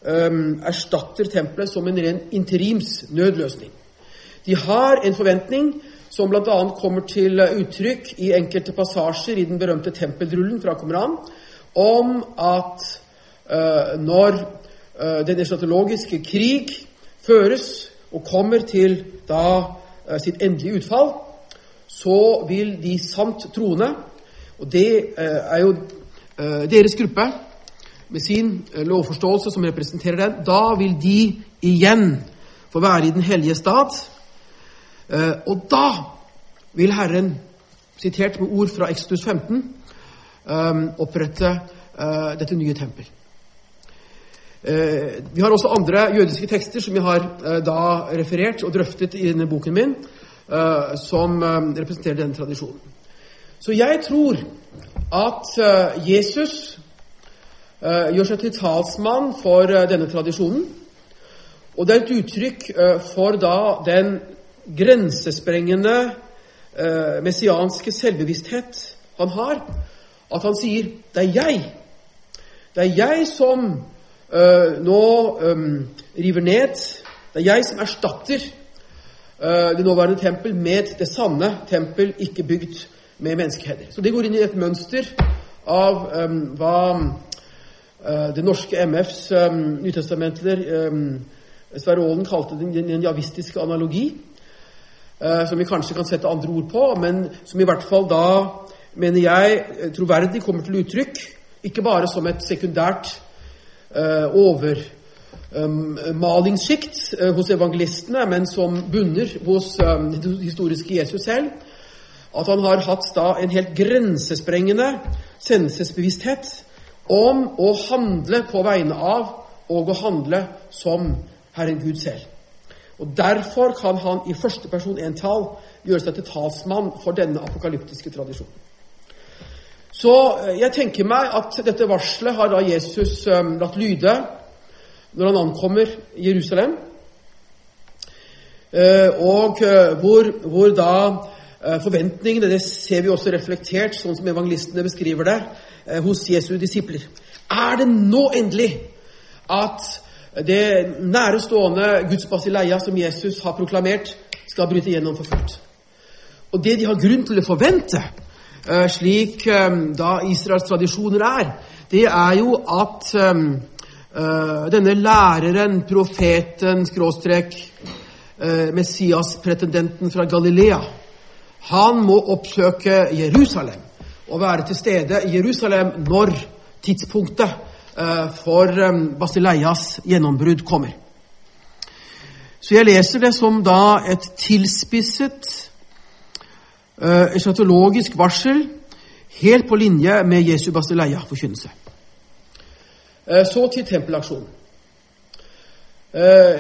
erstatter tempelet som en ren interims nødløsning. De har en forventning som bl.a. kommer til uttrykk i enkelte passasjer i den berømte tempeldrullen fra Qumran, om at uh, når uh, den eschatologiske krig føres og kommer til da uh, sitt endelige utfall, så vil de samt troende, og det er jo deres gruppe med sin lovforståelse som representerer den, da vil de igjen få være i den hellige stat Eh, og da vil Herren, sitert med ord fra Exodus 15, eh, opprette eh, dette nye tempel. Vi har også andre jødiske tekster som jeg har da referert og drøftet i denne boken min, som representerer denne tradisjonen. Så jeg tror at Jesus gjør seg til talsmann for denne tradisjonen. Og det er et uttrykk for da den grensesprengende eh, messianske selvbevissthet han har, at han sier 'det er jeg'. Det er jeg som uh, nå um, river ned. Det er jeg som erstatter uh, det nåværende tempel med det sanne tempel, ikke bygd med menneskehender. Så det går inn i et mønster av um, hva det norske MFs um, nytestamentler um, Sverre Aalen kalte den, den javistiske analogi. Eh, som vi kanskje kan sette andre ord på, men som i hvert fall da, mener jeg, troverdig kommer til uttrykk. Ikke bare som et sekundært overmalingssjikt hos evangelistene, men som bunner hos um, historiske Jesus selv. At han har hatt da en helt grensesprengende sendelsesbevissthet om å handle på vegne av og å handle som Herren Gud selv. Og Derfor kan han i første person entall gjøre seg til talsmann for denne apokalyptiske tradisjonen. Så eh, jeg tenker meg at dette varselet har da Jesus um, latt lyde når han ankommer Jerusalem, uh, og hvor, hvor, da forventningene Det ser vi også reflektert, sånn som evangelistene beskriver det, hos Jesu disipler. Er det nå endelig at det nærestående Guds basileia som Jesus har proklamert, skal bryte gjennom for fullt. Og det de har grunn til å forvente, eh, slik eh, da Israels tradisjoner er, det er jo at eh, denne læreren, profeten, skråstrek, Messias-pretendenten fra Galilea, han må oppsøke Jerusalem og være til stede i Jerusalem når tidspunktet for Basileias gjennombrudd kommer. Så jeg leser det som da et tilspisset uh, eschatologisk varsel helt på linje med Jesu Basileia-forkynnelse. Så til tempelaksjonen.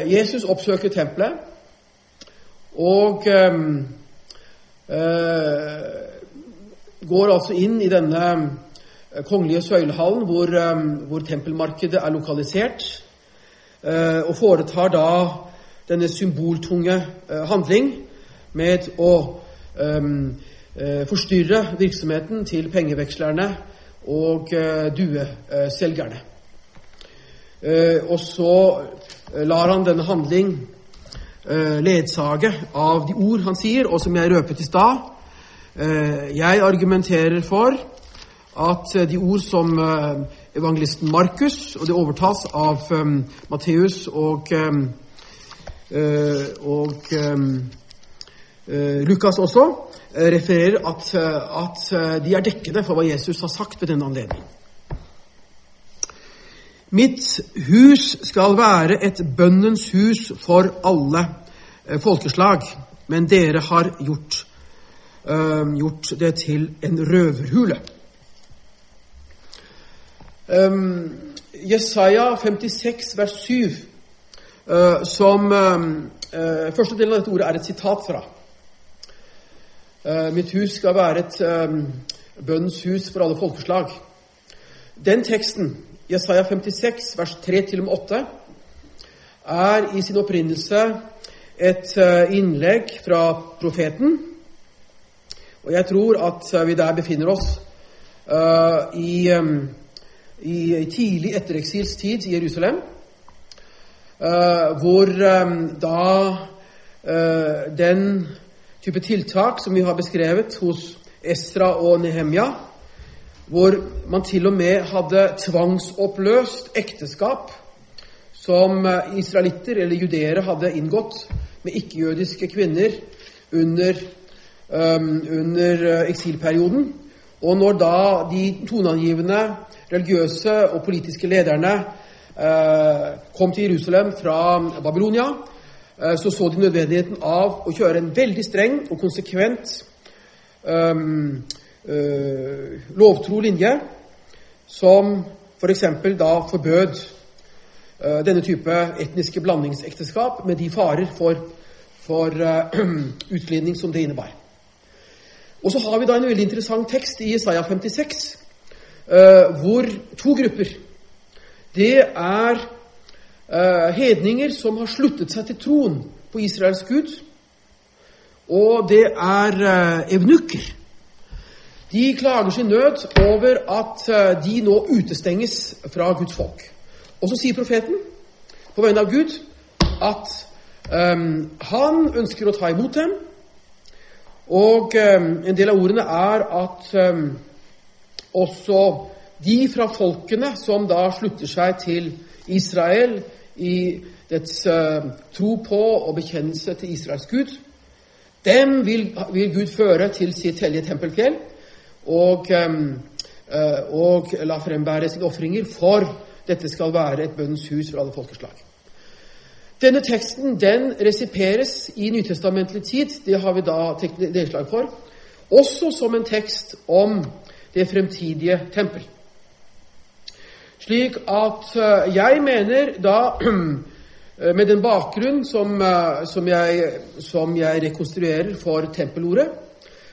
Jesus oppsøker tempelet og går altså inn i denne kongelige søylehallen hvor, um, hvor tempelmarkedet er lokalisert, og foretar da denne symboltunge handling med å forstyrre virksomheten til pengevekslerne og dueselgerne. Og så lar han denne handling ledsage av de ord han sier, og som jeg røpet i stad. Jeg argumenterer for at de ord som evangelisten Markus, og det overtas av Matteus og, og Eh, Lukas også eh, refererer at, eh, at de er dekkende for hva Jesus har sagt ved denne anledning. Mitt hus skal være et bønnens hus for alle folkeslag, men dere har gjort, uh, gjort det til en røverhule. Um, Jesaja 56 vers 7, uh, som uh, Første delen av dette ordet er et sitat fra. Uh, mitt hus skal være et um, bønnens hus for alle folkeslag. Den teksten, Jesaja 56, vers 3-8, er i sin opprinnelse et uh, innlegg fra profeten. Og jeg tror at vi der befinner oss uh, i, um, i, tidlig ettereksilstid i Jerusalem, hvor um, da den type tiltak som vi har beskrevet hos Esra og Nehemja, hvor man til og med hadde tvangsoppløst ekteskap som eh, israelitter eller judeere hadde inngått med ikke-jødiske kvinner under, um, under eh, eksilperioden. Og når da de toneangivende religiøse og politiske lederne uh, kom til Jerusalem fra Babylonia, uh, så så de nødvendigheten av å kjøre en veldig streng og konsekvent um, uh, lovtro linje, som f.eks. For da forbød uh, denne type etniske blandingsekteskap med de farer for, for uh, [CLEARS THROAT] utglidning som det innebar. Og så har vi da en veldig interessant tekst i Isaiah 56, hvor to grupper Det er uh, hedninger som har sluttet seg til troen på Israels Gud, og det er evnukker. De klager sin nød over at uh, de nå utestenges fra Guds folk. Og så sier profeten på vegne av Gud at um, han ønsker å ta imot dem. Og um, en del av ordene er at um, også de fra folkene som da slutter seg til Israel, i dets uh, tro på og bekjennelse til Israels Gud. Dem vil, vil Gud føre til sitt hellige tempelfjell og, uh, og la frembære sine ofringer, for dette skal være et bønnens hus for alle folkeslag. Denne teksten den resiperes i nytestamentlig tid. Det har vi da nedslag for. Også som en tekst om det fremtidige tempel. Slik at eh, jeg mener da, eh, [CLEARS THROAT] med den bakgrunn som, eh, som, jeg, som jeg rekonstruerer for tempelordet,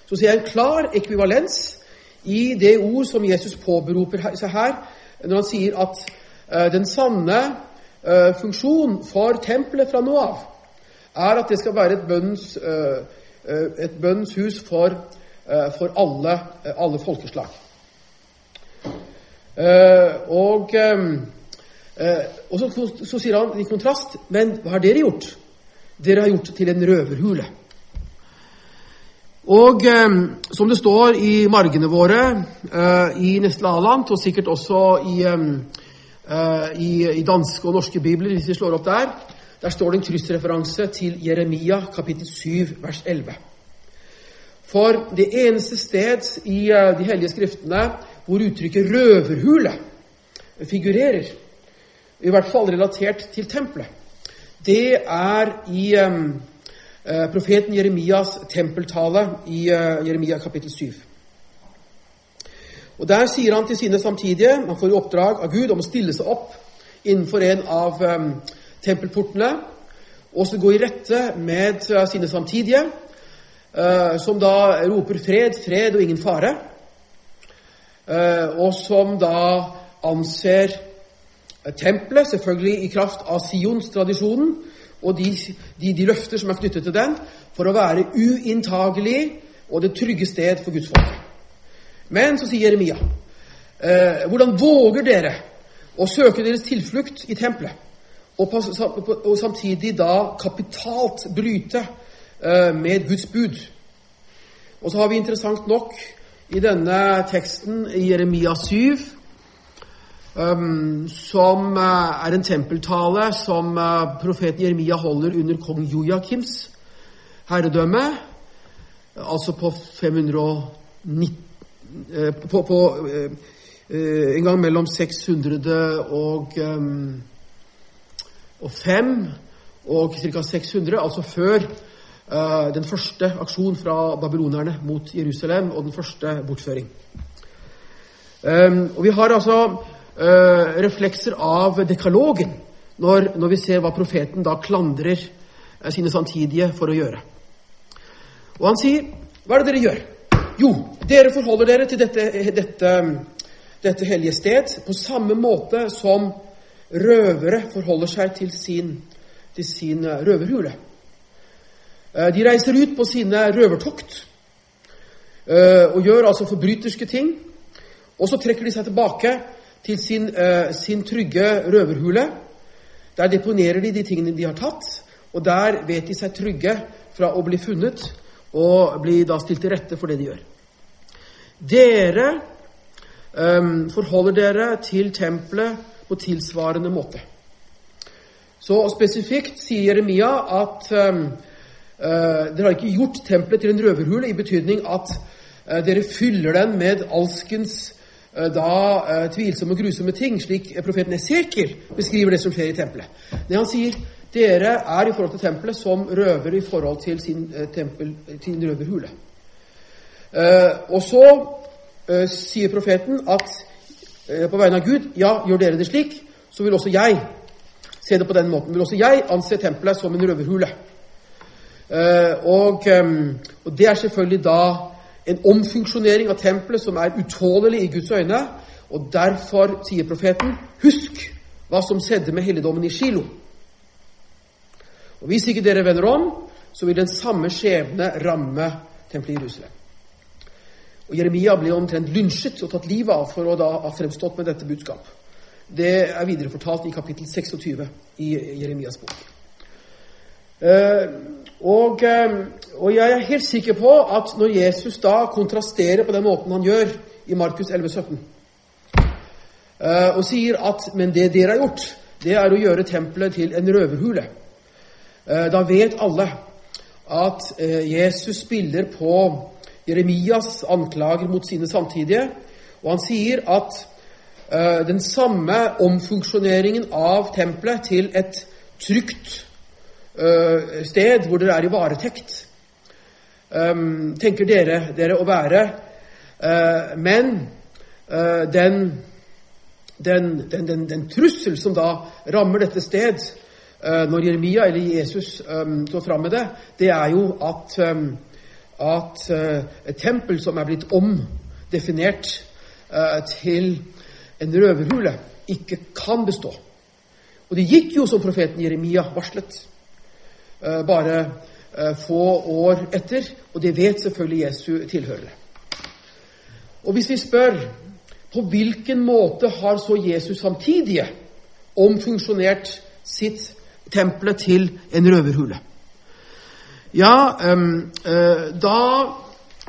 så ser jeg en klar ekvivalens i det ord som Jesus påberoper seg her, når han sier at den sanne funksjon for tempelet fra nå av er at det skal være et bønns, et bønns hus for, for alle, alle folkeslag. Eh, og Eh, og så, så, sier han i kontrast Men hva har dere gjort? Dere har gjort det til en røverhule. Og eh, som det står i margene våre eh, i Nestle Aland, og sikkert også i, eh, i, i, danske og norske bibler, hvis vi slår opp der, der står det en kryssreferanse til Jeremia kapittel 7 vers 11. For det eneste sted i eh, de hellige skriftene hvor uttrykket 'røverhule' figurerer, i hvert fall relatert til tempelet, det er i um, profeten Jeremias tempeltale i uh, Jeremia kapittel 7. Og Der sier han til sine samtidige Han får i oppdrag av Gud om å stille seg opp innenfor en av um, tempelportene og så gå i rette med sine samtidige, som da roper 'fred, fred og ingen fare', og som da anser tempelet, selvfølgelig i kraft av Sions-tradisjonen og de, de, de, løfter som er knyttet til den, for å være uinntagelig og det trygge sted for Guds folk. Men så sier Jeremia, eh, hvordan våger dere å søke deres tilflukt i tempelet, og, og samtidig da kapitalt bryte eh, med Guds bud? Og så har vi interessant nok i denne teksten i Jeremia 7 um, som uh, er en tempeltale som uh, profeten Jeremia holder under kong Joakims herredømme, altså på 590 uh, På, på en gang mellom 600 og, um, og 5 og ca. 600, altså før den første aksjon fra babylonerne mot Jerusalem og den første bortføring. Um, og Vi har altså uh, reflekser av dekalogen når, når, vi ser hva profeten da klandrer uh, sine samtidige for å gjøre. Og han sier, 'Hva er det dere gjør?' Jo, dere forholder dere til dette, dette, dette hellige sted på samme måte som røvere forholder seg til sin, til sin eh, røverhule. De reiser ut på sine røvertokt og gjør altså forbryterske ting. Og så trekker de seg tilbake til sin, uh, sin trygge røverhule. Der deponerer de de tingene de har tatt, og der vet de seg trygge fra å bli funnet og bli da stilt til rette for det de gjør. Dere um, forholder dere til tempelet på tilsvarende måte. Så spesifikt sier Jeremia at um, uh, dere har ikke gjort tempelet til en røverhule i betydning at uh, dere fyller den med alskens da eh, tvilsomme og grusomme ting, slik profeten Esekiel beskriver det som skjer i tempelet. Det han sier dere er i forhold til tempelet som røver i forhold til sin, eh, tempel, sin røverhule. Eh, og så eh, sier profeten at eh, på vegne av Gud ja, gjør dere det slik, så vil også jeg se det på den måten. Vil også jeg anse tempelet som en røverhule. Og, og det er selvfølgelig da en omfunksjonering av tempelet som er utålelig i Guds øyne. Og derfor sier profeten, husk hva som skjedde med helligdommen i Shilo. Og Hvis ikke dere vender om, så vil den samme skjebne ramme tempelet i Jerusalem. Og Jeremia ble omtrent lynsjet og tatt livet av for å da ha fremstått med dette budskap. Det er viderefortalt i kapittel 26 i Jeremias bok. Eh, og, eh, og, jeg er helt sikker på at når Jesus da kontrasterer på den måten han gjør i Markus 11, 17, eh, og sier at 'men det dere har gjort, det er å gjøre tempelet til en røverhule', da vet alle at Jesus spiller på Jeremias anklager mot sine samtidige, og han sier at den samme omfunksjoneringen av tempelet til et trygt sted hvor dere er i varetekt, um, tenker dere dere å være. Uh, men uh, den, den, den, den, trussel som da rammer dette sted, når Jeremia eller Jesus um, står fram med det, det er jo at, um, at et tempel som er blitt omdefinert til en røverhule, ikke kan bestå. Og det gikk jo som profeten Jeremia varslet. Eh, bare eh, få år etter, og det vet selvfølgelig Jesu tilhørere. Og hvis vi spør på hvilken måte har så Jesus samtidige omfunksjonert sitt tempelet til en røverhule. Ja, um, uh, da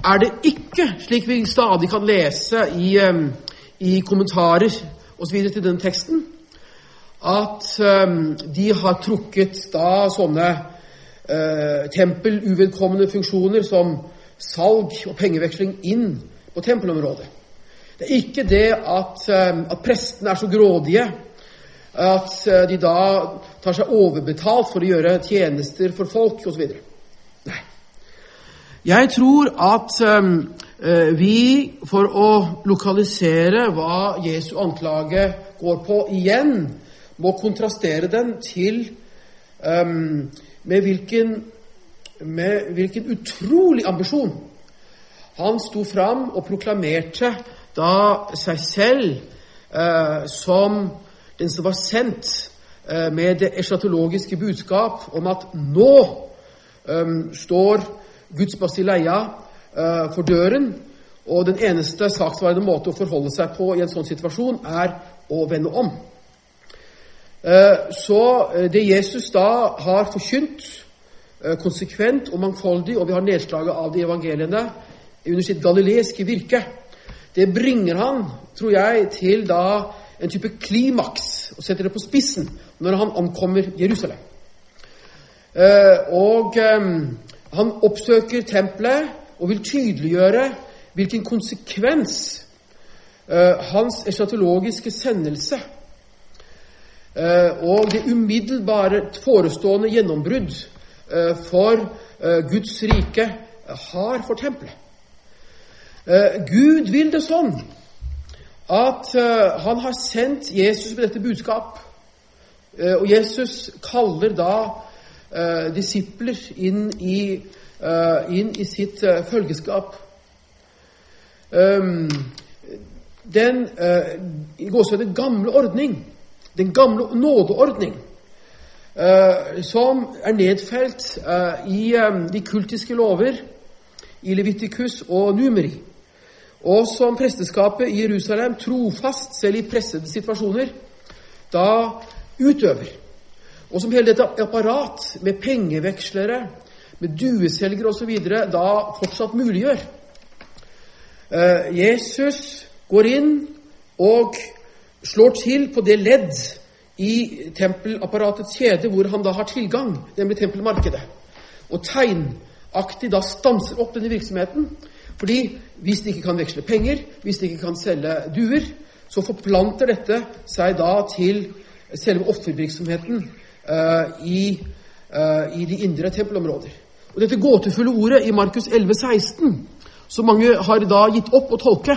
er det ikke, slik vi stadig kan lese i, um, i kommentarer osv. til den teksten, at um, de har trukket da sånne uh, tempeluvedkommende funksjoner som salg og pengeveksling inn på tempelområdet. Det er ikke det at, um, at prestene er så grådige at uh, de da tar seg overbetalt for å gjøre tjenester for folk osv. Nei. Jeg tror at um, vi, for å lokalisere hva Jesu anklage går på, igjen må kontrastere den til um, med, hvilken, med hvilken utrolig ambisjon han sto fram og proklamerte da seg selv eh, som den som var sendt eh, med det eschatologiske budskap om at nå eh, står Guds basileia uh, for døren, og den eneste saksvarende måte å forholde seg på i en sånn situasjon er å vende om. Uh, så uh, det Jesus da har forkynt konsekvent og mangfoldig, og vi har nedslaget av de evangeliene under sitt galileiske virke, det bringer han, tror jeg, til da en type klimaks, og setter det på spissen, når han ankommer Jerusalem. Og han oppsøker tempelet og vil tydeliggjøre hvilken konsekvens hans eschatologiske sendelse uh, og det umiddelbare forestående gjennombrudd uh, for Guds rike har for tempelet. Gud vil det sånn at han har sendt Jesus med dette budskap, og Jesus kaller da disipler inn i, inn i sitt følgeskap. Um, den den gamle ordning, den gamle nådeordning, som er nedfelt i um, de kultiske lover i Levitikus og Numeri, og som presteskapet i Jerusalem trofast, selv i pressede situasjoner, da utøver og som hele dette apparat med pengevekslere, med dueselgere osv. da fortsatt muliggjør. Eh, Jesus går inn og slår til på det ledd i tempelapparatets kjede hvor han da har tilgang, nemlig tempelmarkedet. Og tegnaktig da stanser opp denne virksomheten. Fordi hvis de ikke kan veksle penger, hvis de ikke kan selge duer, så forplanter dette seg da til selve offervirksomheten uh, i, uh, i, de indre tempelområder. Og Dette gåtefulle ordet i Markus 11, 16, som mange har da gitt opp å tolke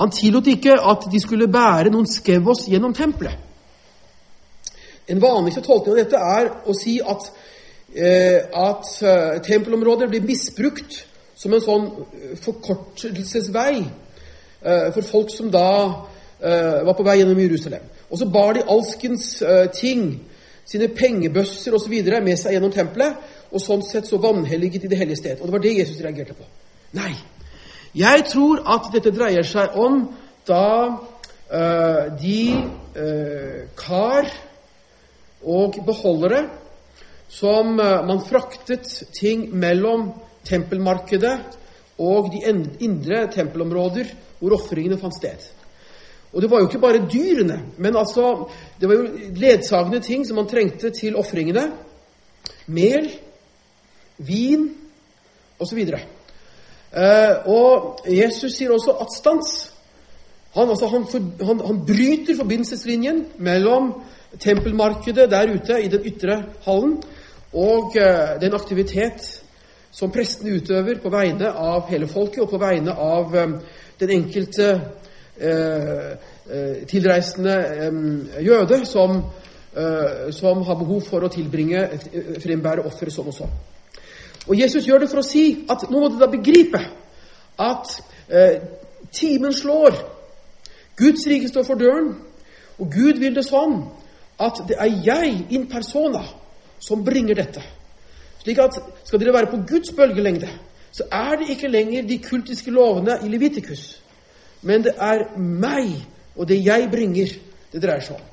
Han tillot ikke at de skulle bære noen skevos gjennom tempelet. En vanligste tolkning av dette er å si at, eh, at tempelområdet blir misbrukt som en sånn forkortelsesvei eh, for folk som da eh, var på vei gjennom Jerusalem. Og så bar de alskens ting sine pengebøsser osv. med seg gjennom tempelet, og sånn sett så vanhelliget i det hellige sted. Og det var det Jesus reagerte på. Nei. Jeg tror at dette dreier seg om da uh, de uh, kar og beholdere som uh, man fraktet ting mellom tempelmarkedet og de indre tempelområder hvor ofringene fant sted. Og det var jo ikke bare dyrene, men altså det var jo ledsagende ting som man trengte til ofringene. Mel, vin osv. Eh, og Jesus sier også at stans. Han, altså, han, han, han, bryter forbindelseslinjen mellom tempelmarkedet der ute i den ytre hallen og eh, den aktivitet som prestene utøver på vegne av hele folket og på vegne av eh, den enkelte Eh, eh, tilreisende eh, jøde som, som, har behov for å tilbringe frembære offeret som og sånn. Og Jesus gjør det for å si at nå må du da begripe at eh, timen slår. Guds rike står for døren, og Gud vil det sånn at det er jeg in persona som bringer dette. Slik at skal dere være på Guds bølgelengde, så er det ikke lenger de kultiske lovene i Levitikus men det er meg og det jeg bringer, det dreier seg om.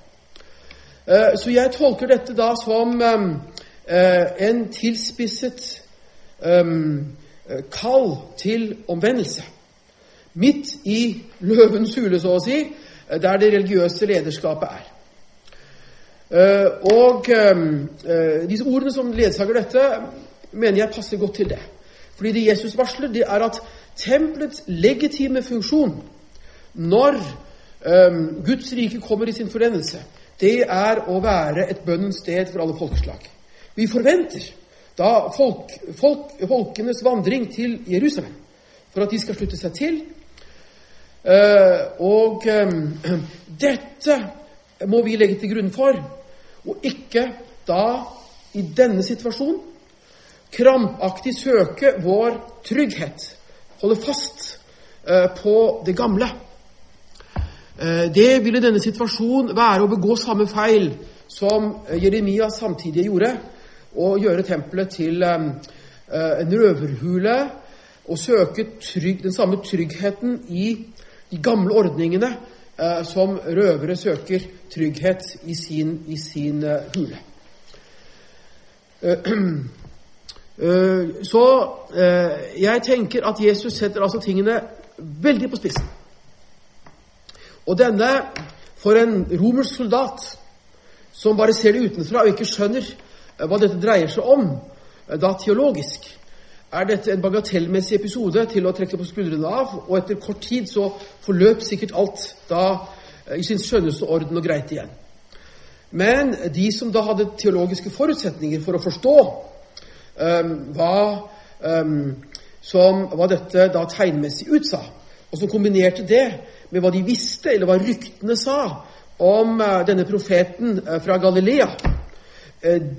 Eh, Så jeg tolker dette da som eh, en tilspisset eh, kall til omvendelse. Midt i løvens hule, så å si, eh, der det religiøse lederskapet er. Eh, Og disse ordene som ledsager dette, mener jeg passer godt til det. Fordi det Jesus varsler, det er at tempelets legitime funksjon når Guds rike kommer i sin forendelse, det er å være et bønnens sted for alle folkeslag. Vi forventer da folk, folk, folkenes vandring til Jerusalem for at de skal slutte seg til. Eh, og em, [CLEARS THROAT] dette må vi legge til grunn for, og ikke da i denne situasjonen krampaktig søke vår trygghet, holde fast eh, på det gamle. Eh, Det vil i denne situasjonen være å begå samme feil som eh, Jeremia samtidig gjorde, å gjøre tempelet til eh, eh, en røverhule og søke trygg, den samme tryggheten i de gamle ordningene eh, som røvere søker trygghet i sin, i sin eh, hule. [CLEARS THROAT] Så jeg tenker at Jesus setter altså tingene veldig på spissen. Og denne, for en romersk soldat som bare ser det utenfra og ikke skjønner hva dette dreier seg om, eh, da teologisk, er dette en bagatellmessig episode til å trekke på skuldrene av, og etter kort tid så forløp sikkert alt da eh, i sin skjønneste orden og greit igjen. Men de som da hadde teologiske forutsetninger for å forstå um, hva, um, som, hva dette da tegnmessig utsa, og som kombinerte det med hva de visste, eller hva ryktene sa om uh, denne profeten uh, fra Galilea,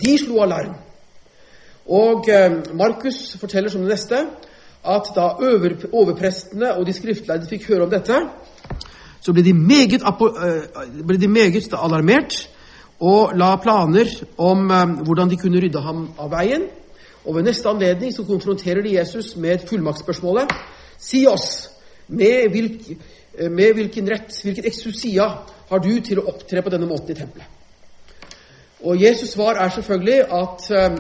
de slo alarm. Og eh, Markus forteller som det neste at da overprestene og de skriftlærde fikk høre om dette, så ble de meget, eh, ble de meget alarmert og la planer om eh, hvordan de kunne rydde ham av veien. Og ved neste anledning så konfronterer de Jesus med fullmaktsspørsmålet. Si oss, med, hvilk, eh, med hvilken rett, hvilken eksusia har du til å opptre på denne måten i tempelet? Og Jesus' svar er selvfølgelig at, eh,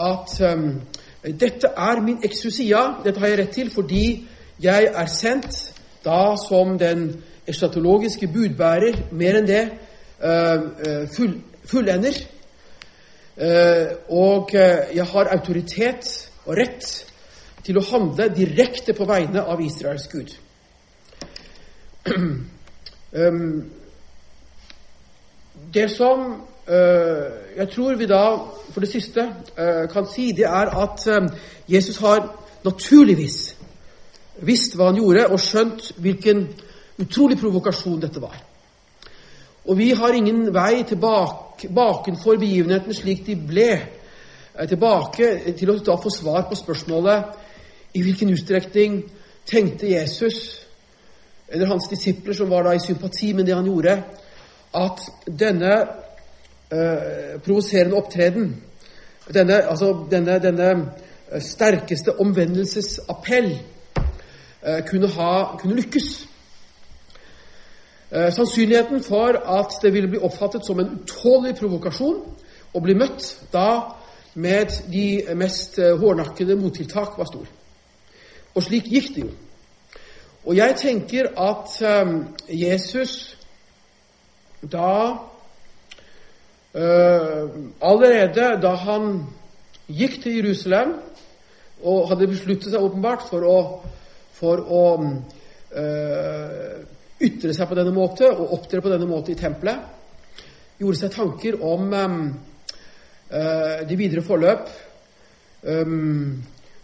at eh, dette er min eksusia, dette har jeg rett til fordi jeg er sendt da som den eschatologiske budbærer, mer enn det, eh, eh, full, fullender. Eh, Og eh, jeg har autoritet og rett til å handle direkte på vegne av Israels Gud. [CLEARS THROAT] Det som jeg tror vi da for det siste eh, kan si, det er at eh, Jesus har naturligvis visst hva han gjorde, og skjønt hvilken utrolig provokasjon dette var. Og vi har ingen vei tilbake bakenfor begivenhetene slik de ble, eh, tilbake til å da få svar på spørsmålet i hvilken utstrekning tenkte Jesus eller hans disipler, som var da i sympati med det han gjorde, at denne eh, provoserende opptreden, denne, altså denne, denne eh, sterkeste omvendelsesappell, eh, kunne, ha, kunne lykkes. Eh, sannsynligheten for at det ville bli oppfattet som en utålelig provokasjon å bli møtt da med de mest hårnakkede hårdnakkede mottiltak, var stor. Og slik gikk det jo. Og jeg tenker at eh, Jesus da eh, Allerede da han gikk til Jerusalem og hadde besluttet seg åpenbart for å, for å eh, ytre seg på denne måte og opptre på denne måte i tempelet, gjorde seg tanker om de eh, det videre forløp eh,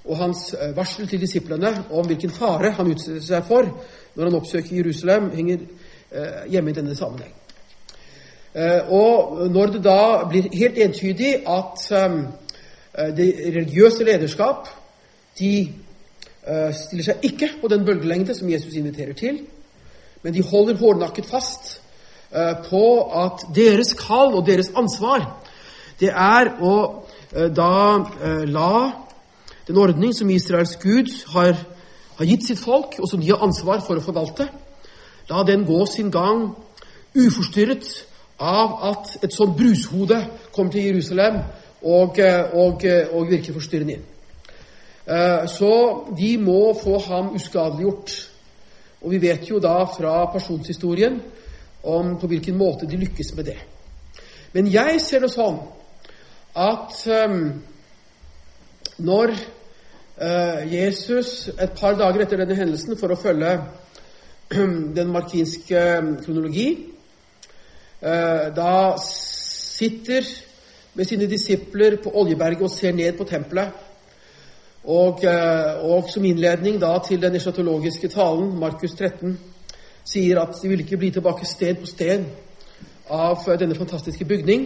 og hans eh, varsel til disiplene om hvilken fare han utsetter seg for når han oppsøker Jerusalem, henger eh, hjemme i denne sammenheng. Eh, og når det da blir helt entydig at eh, det religiøse lederskap de eh, stiller seg ikke på den bølgelengde som Jesus inviterer til, men de holder hårdnakket fast på at deres kall og deres ansvar, det er å da la den ordning som Israels Gud har, har gitt sitt folk, og som de har ansvar for å forvalte, la den gå sin gang uforstyrret av at et sånt brushode kommer til Jerusalem og, eh, og, eh, og virker forstyrrende inn. Eh, så de må få ham uskadeliggjort. Og vi vet jo da fra personshistorien om på hvilken måte de lykkes med det. Men jeg ser det sånn at når Jesus et par dager etter denne hendelsen, for å følge [CLEARS THROAT] den markinske kronologi, da sitter med sine disipler på Oljeberget og ser ned på tempelet. Og, uh, og som innledning da til den eschatologiske talen, Markus 13, sier at de vil ikke bli tilbake sten på sten av denne fantastiske bygning.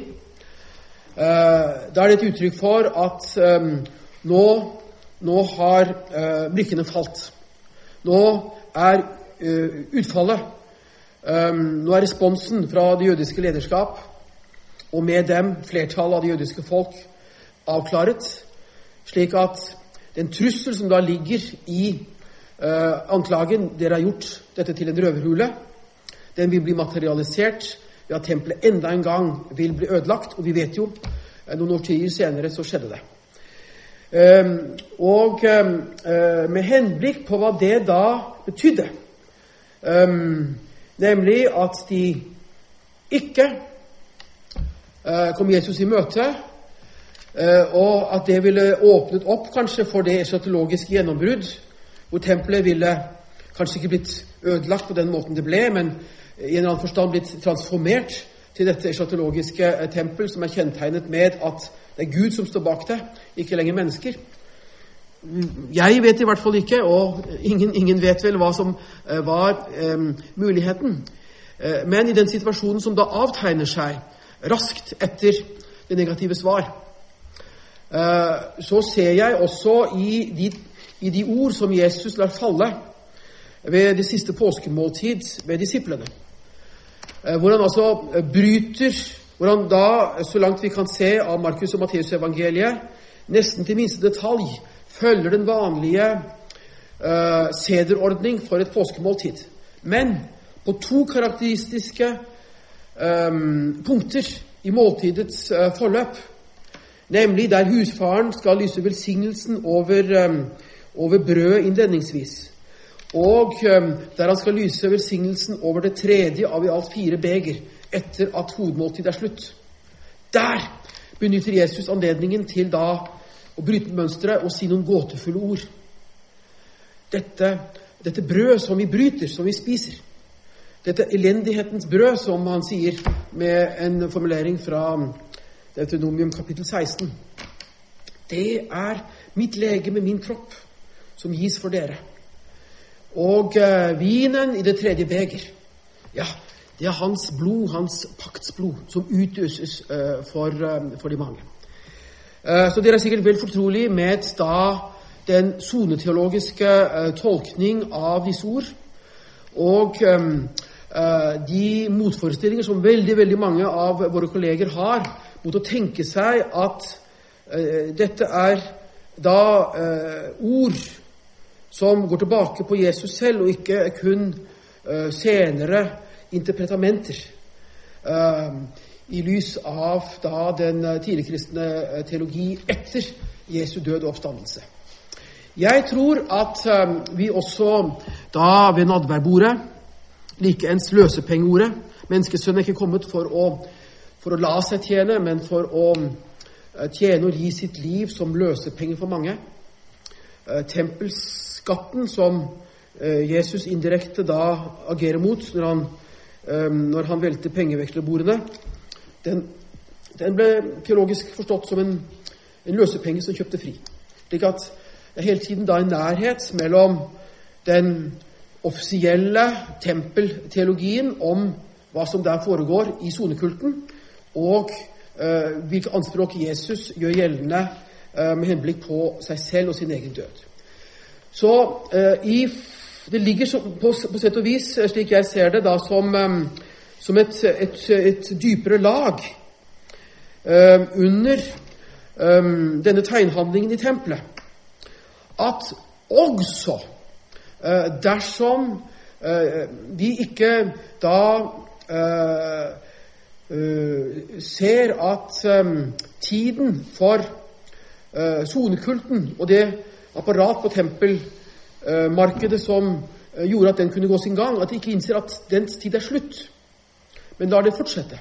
Eh, da er det et uttrykk for at nå, nå, har brikkene falt. Nå er utfallet um, Nå er responsen fra det jødiske lederskap, og med dem flertallet av det jødiske folk, avklaret, slik at den trussel som da ligger i uh, anklagen Dere har gjort dette til en røverhule, den vil bli materialisert ved at tempelet enda en gang vil bli ødelagt. Og vi vet jo eh, noen årtier senere så skjedde det. Um, og um, med henblikk på hva det da betydde, um, nemlig at de ikke uh, kom Jesus i møte, uh, og at det ville åpnet opp kanskje for det eschatologiske gjennombrudd, hvor tempelet ville kanskje ikke blitt ødelagt på den måten det ble, men i en eller annen forstand blitt transformert til dette eschatologiske eh, tempel, som er kjennetegnet med at det er Gud som står bak det, ikke lenger mennesker. Jeg vet i hvert fall ikke, og ingen, ingen vet vel hva som uh, var um, muligheten. Uh, men i den situasjonen som da avtegner seg raskt etter det negative svar, så ser jeg også i de, i de ord som Jesus lar falle ved det siste påskemåltid med disiplene. Eh, hvor han altså eh, bryter Hvor han da, så langt vi kan se av Markus og Matteus-evangeliet, nesten til minste detalj følger den vanlige uh, sederordning for et påskemåltid. Men på to karakteristiske um, punkter i måltidets uh, forløp, nemlig der husfaren skal lyse velsignelsen over, um, over brødet innledningsvis, og um, der han skal lyse velsignelsen over det tredje av i alt fire beger etter at hovedmåltidet er slutt. Der benytter Jesus anledningen til da å bryte mønsteret og si noen gåtefulle ord. Dette, dette brød som vi bryter, som vi spiser, dette elendighetens brød, som han sier med en formulering fra Deuteronomium kapittel 16, det er mitt lege med min kropp, som gis for dere. Og eh, vinen i det tredje beger, ja, det er hans blod, hans paktsblod, som utøses eh, for, eh, for, de mange. Så dere er sikkert vel fortrolig med da den soneteologiske tolkning av disse ord. Og um, de motforestillinger som veldig, veldig mange av våre kolleger har mot å tenke seg at dette er da ord som går tilbake på Jesus selv, og ikke kun senere interpretamenter. I lys av da den uh, tidligkristne teologi etter Jesu død og oppstandelse. Jeg tror at vi også da ved nadværbordet, likeens løsepengeordet Menneskesønnen er ikke kommet for å, for å la seg tjene, men for å tjene og gi sitt liv som løsepenge for mange. Tempelskatten som eh, Jesus indirekte da agerer mot når han, eh, når han velter pengevekslerbordene, den, den, ble teologisk forstått som en, en løsepenge som kjøpte fri. Slik at det er hele tiden da en nærhet mellom den offisielle tempelteologien om hva som der foregår i sonekulten, og eh, hvilke anspråk Jesus gjør gjeldende eh, med henblikk på seg selv og sin egen død. Så eh, i, det ligger så, på, på, sett og vis, eh, slik jeg ser det, da, som, um, som et, et, et, dypere lag eh, under eh, denne tegnhandlingen i tempelet. At også eh, dersom uh, vi ikke da uh, eh, ser at eh, tiden for eh, sonekulten og det apparat på tempelmarkedet som eh, gjorde at den kunne gå sin gang, at de ikke innser at dens tid er slutt, men lar det fortsette.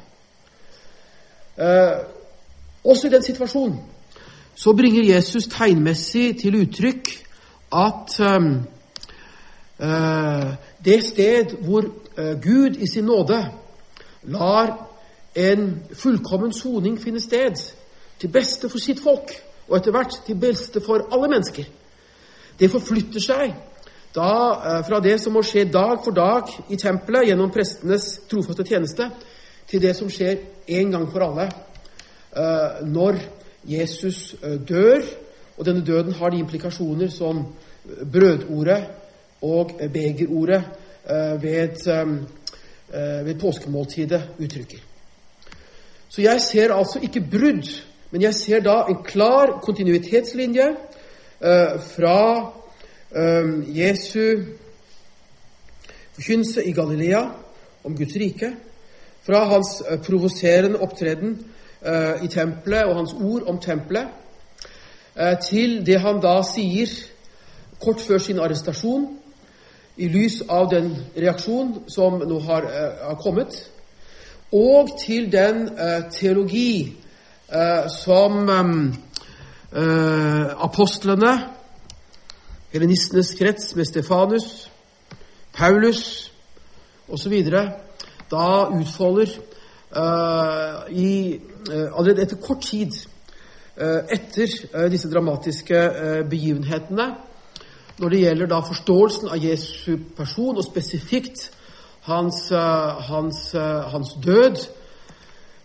Eh, også i den situasjonen så bringer Jesus tegnmessig til uttrykk at um, uh, det sted hvor eh, Gud i sin nåde lar en fullkommen soning finne sted, til beste for sitt folk, og etter hvert til beste for alle mennesker, det forflytter seg da uh, fra det som må skje dag for dag i tempelet gjennom prestenes trofaste tjeneste, til det som skjer en gang for alle når Jesus dør, og denne døden har de implikasjoner som brødordet og begerordet ved, ved påskemåltidet uttrykker. Så jeg ser altså ikke brudd, men jeg ser da en klar kontinuitetslinje fra Jesu forkynnelse i Galilea om Guds rike, fra hans provoserende opptreden i tempelet og hans ord om tempelet, til det han da sier kort før sin arrestasjon, i lys av den reaksjon som nå har, har kommet, og til den teologi som apostlene, helenistenes krets med Stefanus, Paulus osv. da utfolder uh, i, uh, allerede etter kort tid uh, etter disse dramatiske begivenhetene når det gjelder da forståelsen av Jesu person, og spesifikt hans, hans, hans død,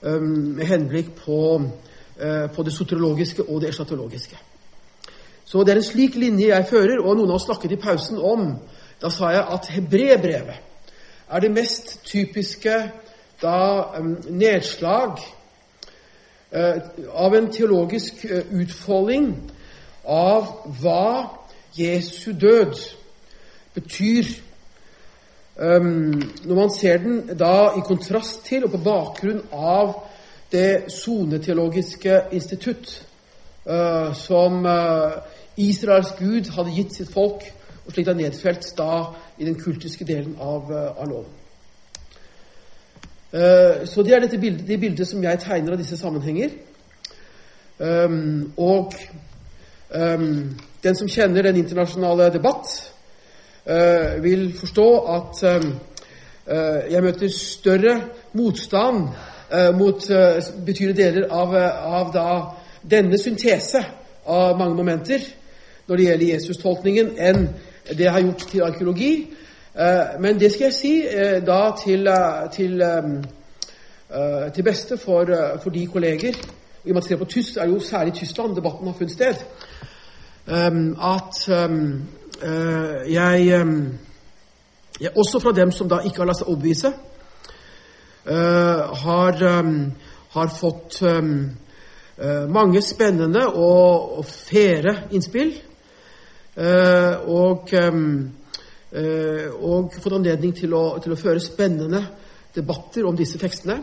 um, med henblikk på, på, det soteriologiske og det eschatologiske. Så det er en slik linje jeg fører, og noen av oss snakket i pausen om. Da sa jeg at hebrebrevet er det mest typiske da nedslag uh, av en teologisk uh, utfolding av hva Jesu død betyr. Når man ser den da i kontrast til og på bakgrunn av det soneteologiske institutt uh, som Israels Gud hadde gitt sitt folk, og slik det er nedfelt da i den kultiske delen av, av loven. Uh, så det er dette bildet, det bildet som jeg tegner av disse sammenhenger. Um, og um, den som kjenner den internasjonale debatt, uh, vil forstå at uh, jeg møter større motstand mot betydelige deler av, av da, denne syntese av mange momenter når det gjelder Jesus-tolkningen, enn det jeg har gjort til arkeologi. Men det skal jeg si da til, til, til beste for, for, de kolleger I og med at det er jo særlig Tyskland debatten har funnet sted. At jeg, jeg Også fra dem som da ikke har latt seg overbevise, har, har fått mange spennende og, og fære innspill. Og Eh, og fått anledning til å, til å, føre spennende debatter om disse tekstene.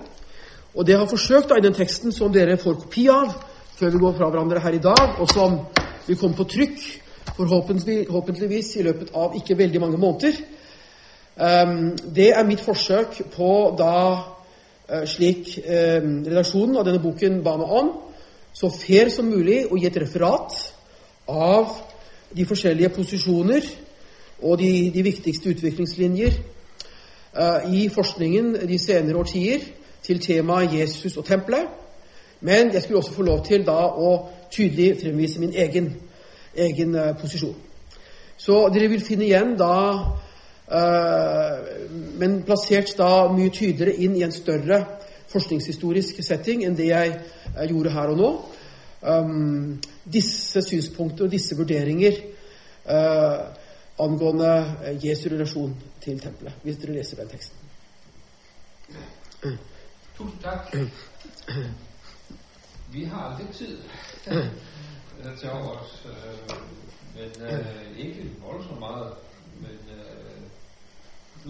Og det har forsøkt da, i den teksten som dere får kopi av før vi går fra hverandre her i dag, og som vil komme på trykk forhåpentligvis i løpet av ikke veldig mange måneder. Det er mitt forsøk på da uh, slik um, redaksjonen av denne boken ba meg om, så fair som mulig å gi et referat av de forskjellige posisjoner og de, de viktigste utviklingslinjer uh, i forskningen de senere årtier til temaet Jesus og tempelet. Men jeg skulle også få lov til da å tydelig fremvise min egen, egen uh, posisjon. Så dere vil finne igjen da uh, Men plassert da mye tydeligere inn i en større forskningshistorisk setting enn det jeg gjorde her og nå. Um, disse synspunkter og disse vurderinger uh, angående eh, Jesu relasjon til tempelet, hvis dere leser den teksten. Tusen takk. Vi har aldri tid til overs, men uh, ikke voldsomt mye. Men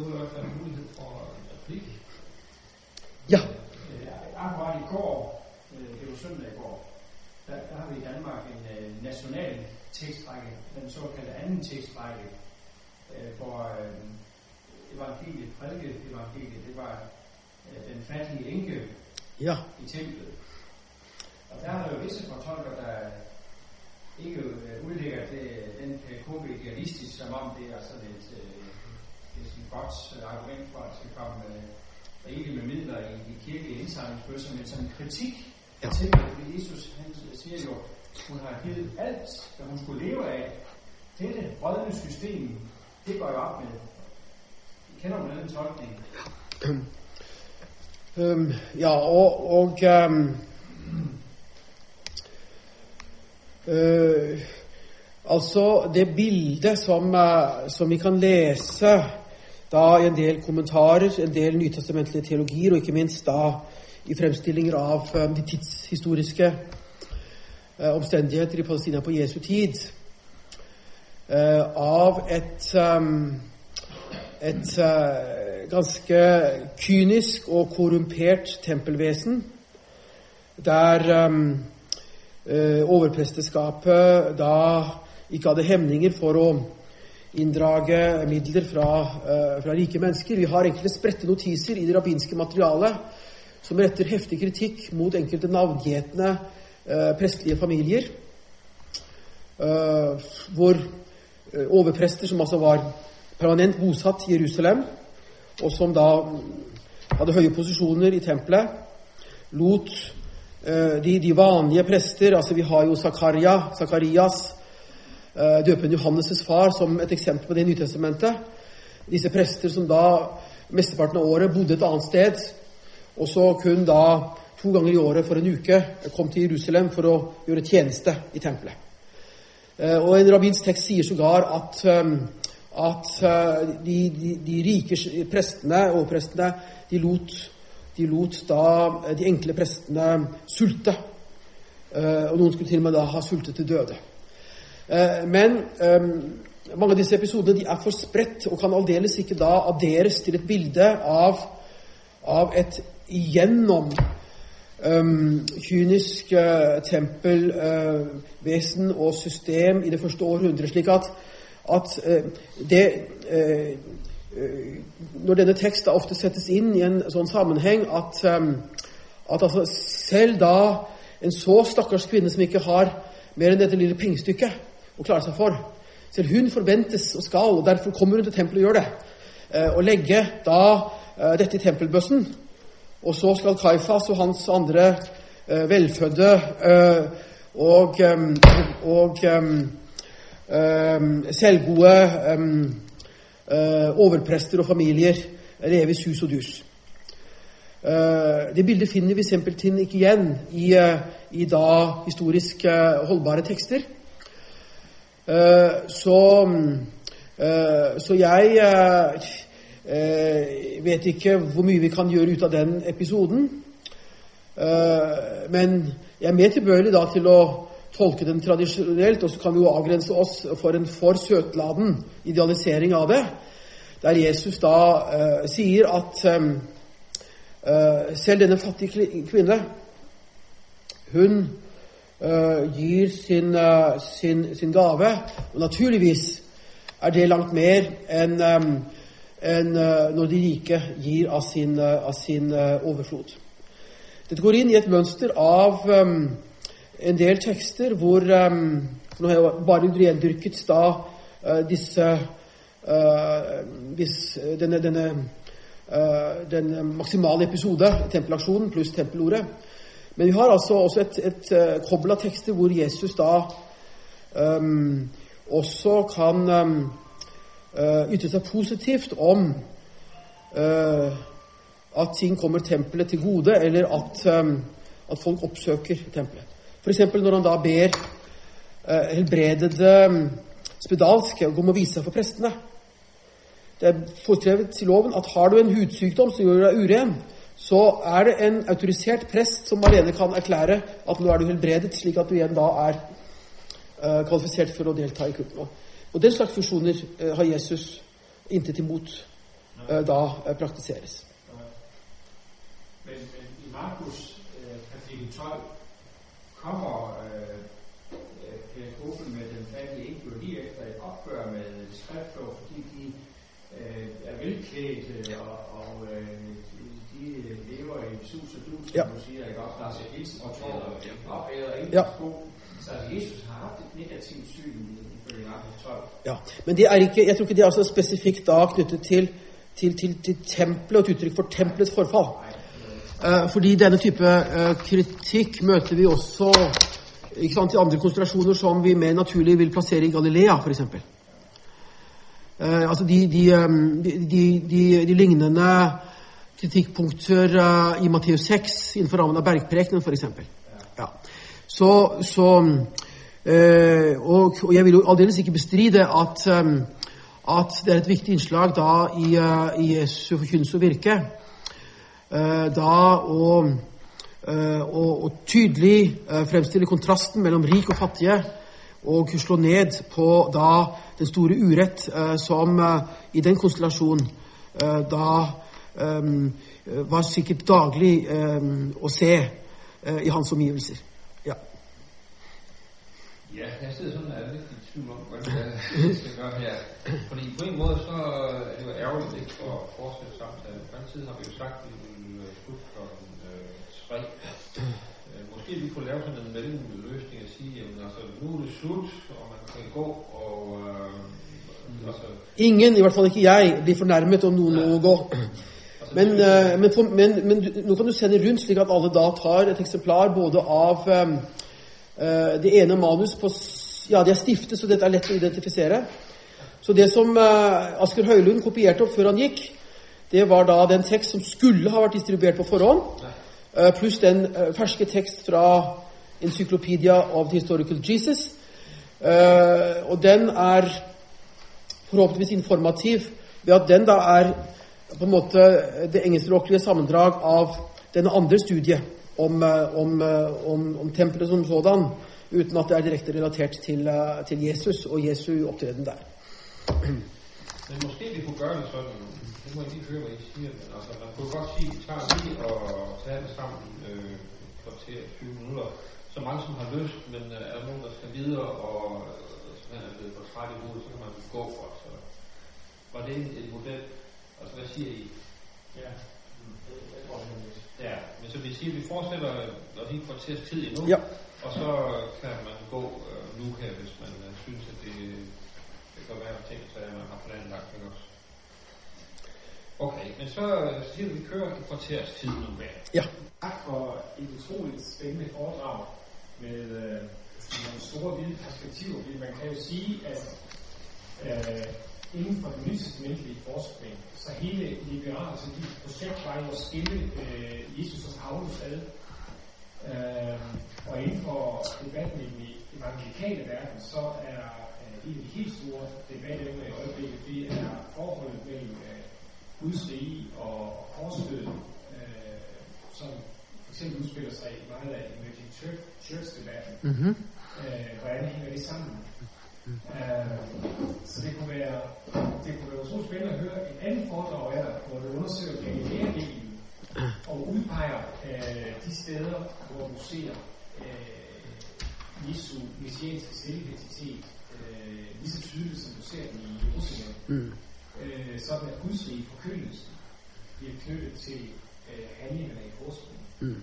har i hvert mulighet for en replikk. Ja. akkurat i går, det var søndag i går, der, der har vi i Danmark en øh, national tekstrække, den såkaldte anden tekstrække, øh, hvor øh, evangeliet, prædike evangeliet, det var øh, den fattige enke Ja. i templet. Og der er der jo visse fortolker, der ikke øh, udlægger det, den periode idealistisk, som om det er sådan et, øh, er sådan et godt argument for, at skal komme øh, rigeligt med midler i i kirkelige indsamlingsbøsser, men som en kritik Ja. af at Jesus han siger jo, hun har givet alt, hvad hun skulle leve af. Dette rådne system, det går jo op med. I kender jo den tolkning. Um, ja, og, og um, øh, Altså, det bildet som, eh, som vi kan lese da i en del kommentarer, en del nytestamentlige teologier, og ikke minst da i fremstillinger av eh, de tidshistoriske eh, omstendigheter i Palestina på Jesu tid, eh, av et et ganske kynisk og korrumpert tempelvesen, der overpresteskapet da ikke hadde hemninger for å inndrage midler fra, fra rike mennesker. Vi har enkelte spredte notiser i det rabbinske materialet som retter heftig kritikk mot enkelte navngjetne eh, prestelige familier, eh, hvor eh, overprester som altså var permanent bosatt i Jerusalem, og som da hadde høye posisjoner i tempelet, lot eh, de, de vanlige prester Altså, vi har jo Zakaria, Zakarias, eh, døperen Johannes' far, som et eksempel på det i Nytestamentet. Disse prester som da mesteparten av året bodde et annet sted, og så kun da to ganger i året for en uke kom til Jerusalem for å gjøre tjeneste i tempelet. Eh, Og en rabbinsk tekst sier sågar at, eh, at eh, de, de, de rike prestene, overprestene, de lot, de lot da eh, de enkle prestene sulte. Og noen skulle til og med da ha sultet til døde. Men eh, mange av disse episodene de er for spredt og kan aldeles ikke da adderes til et bilde av, av et igjennom um, kynisk uh, tempelvesen og system i det første århundret, slik at, at uh, det uh, uh, Når denne teksten ofte settes inn i en sånn sammenheng at, um, at altså, selv da en så stakkars kvinne som ikke har mer enn dette lille pengestykket å klare seg for, selv hun forventes og skal, og derfor kommer hun til tempelet og gjør det, uh, og legge da uh, dette i tempelbøssen og så skal Kaifas og hans andre eh, velfødde eh, og, em, og em, em, selvgode eh, overprester og familier leve i sus og dus. Eh, det bildet finner vi simpelthen ikke igjen i, eh, i da historisk eh, holdbare tekster. Eh, så, eh, så jeg eh, Eh, vet ikke hvor mye vi kan gjøre ut av den episoden. Eh, men jeg er mer tilbøyelig da til å tolke den tradisjonelt, og så kan vi jo avgrense oss for en for søtladen idealisering av det, der Jesus da eh, sier at eh, selv denne fattige kvinne, hun eh, gir sin, sin, sin gave, og naturligvis er det langt mer enn eh, enn eh, når de rike gir av sin, eh, av sin eh, overflod. Dette går inn i et mønster av um, en del tekster hvor um, Nå har jeg bare rendyrket da uh, hvis, denne, denne uh, den maksimale episode, tempelaksjonen pluss tempelordet. Men vi har altså også et, et eh, kobbel av tekster hvor Jesus da um, også kan uh, ytre seg positivt om uh, at ting kommer tempelet til gode, eller at, um, at folk oppsøker tempelet. F.eks. når han da ber uh, helbredede um, spedalske om å vise seg for prestene. Det er foreskrevet i loven at har du en hudsykdom som gjør deg uren, så er det en autorisert prest som alene kan erklære at nå er du helbredet, slik at du igjen da er uh, kvalifisert for å delta i kulten. Og- Og den slags funksjoner eh, har Jesus intet imot eh, da eh, praktiseres. Men, men i Markus kapitel 12 kommer øh, med den fattige enkel lige efter et opgør med skriftlov, fordi de er velklædte og, og de, lever i sus og dus, som Ja. du siger, ikke også? Lars Hilsen og tror, opæder ikke Ja. sko. Så altså, Jesus har haft et negativt syn ifølge Markus 12. Ja, Men det er ikke, jeg tror ikke det er altså spesifikt da knyttet til, til, til, til tempelet og et uttrykk for tempelets forfall. Eh, fordi denne type eh, kritikk møter vi også ikke sant, i andre konsentrasjoner som vi mer naturlig vil plassere i Galilea, f.eks. Eh, altså de, de, eh, de, de, de, de lignende kritikkpunkter eh, i Matteus 6 innenfor rammen av bergprekenen, f.eks. Ja. Så, så og, og jeg vil jo aldeles ikke bestride at, eh, at det er et viktig innslag da i, eh, i Jesu forkynnelse og virke. Eh, da å, eh, å, å tydelig eh, fremstille kontrasten mellom rik og fattige, og slå ned på da den store urett eh, som eh, i den konstellasjonen eh, da eh, var sikkert daglig eh, å se eh, i hans omgivelser. Ja. Jeg sidder sådan og er lidt i tvivl om, hvad jeg skal gøre her. Fordi på en måde så er det jo ærgerligt ikke for at fortsætte samtalen. På den tid har vi jo sagt, at vi vil øh, slutte øh, tre. Øh, Måske vi kunne lave sådan en mellemløsning og sige, at altså, nu er det slut, og man kan gå, og øh, altså, Ingen, i hvert fall ikke jeg, blir fornærmet om noen må gå. altså, Men, eh, men, men, men nå kan du sende rundt slik at alle da tar et eksemplar både av eh, det ene manus på Ja, de er stiftet, så dette er lett å identifisere. Så det som eh, Asker Høylund kopierte opp før han gikk, det var da den tekst som skulle ha vært distribuert på forhånd, eh, pluss den eh, ferske tekst fra Encyclopedia of the Historical Jesus. Eh, og den er forhåpentligvis informativ ved at den da er på en måte det engelskspråklige sammendrag av denne andre studie om, eh, om, eh, om, om tempelet som sådan, uten at det er direkte relatert til, eh, til Jesus og Jesu opptreden der. Men måske vi kunne gøre det sådan, det må jeg lige høre, hvad I siger, men altså, man kunne godt sige, at vi tager lige og tager det sammen øh, kvarter 20 minutter, så mange som har lyst, men øh, er der nogen, der skal videre, og øh, simpelthen er blevet for træt i hovedet, så kan man gå for det. Så. Var det en, en model? Altså, hvad siger I? Ja, det, det tror jeg er Ja, men så vi siger, at vi fortsætter øh, lige kvarters tid endnu, Ja. og så kan man gå øh, nu her, hvis man øh, synes, at det, det kan være ting, så man har planlagt ikke også. Okay, men så så siger vi, at vi kører et kvarters tid nu med. Ja. Tak for et utroligt spændende foredrag med øh, nogle store hvide perspektiver, fordi man kan jo sige, at øh, inden for den nytestamentlige forskning, så hele liberale altså de projekt var jo at skille øh, Jesus og Paulus ad. Øh, og inden for debatten i den evangelikale verden, så er øh, en af de helt store debatemner i øjeblikket, det er forholdet mellem øh, Guds rige og, korsdøden, øh, som for eksempel udspiller sig i meget af emerging church, church-debatten. Mhm. Øh, hvordan hænger det sammen? Øh, så det kunne være det kunne være utrolig spændende at høre en andet foredrag af dig, hvor du undersøger Galilea-delen og udpeger øh, de steder, hvor du ser øh, Jesu messianske selvidentitet øh, lige så tydeligt, som du ser den i Jerusalem. Mm. Øh, sådan at Guds rige forkyndelse bliver knyttet til øh, handlingerne i korsbuen. Mm.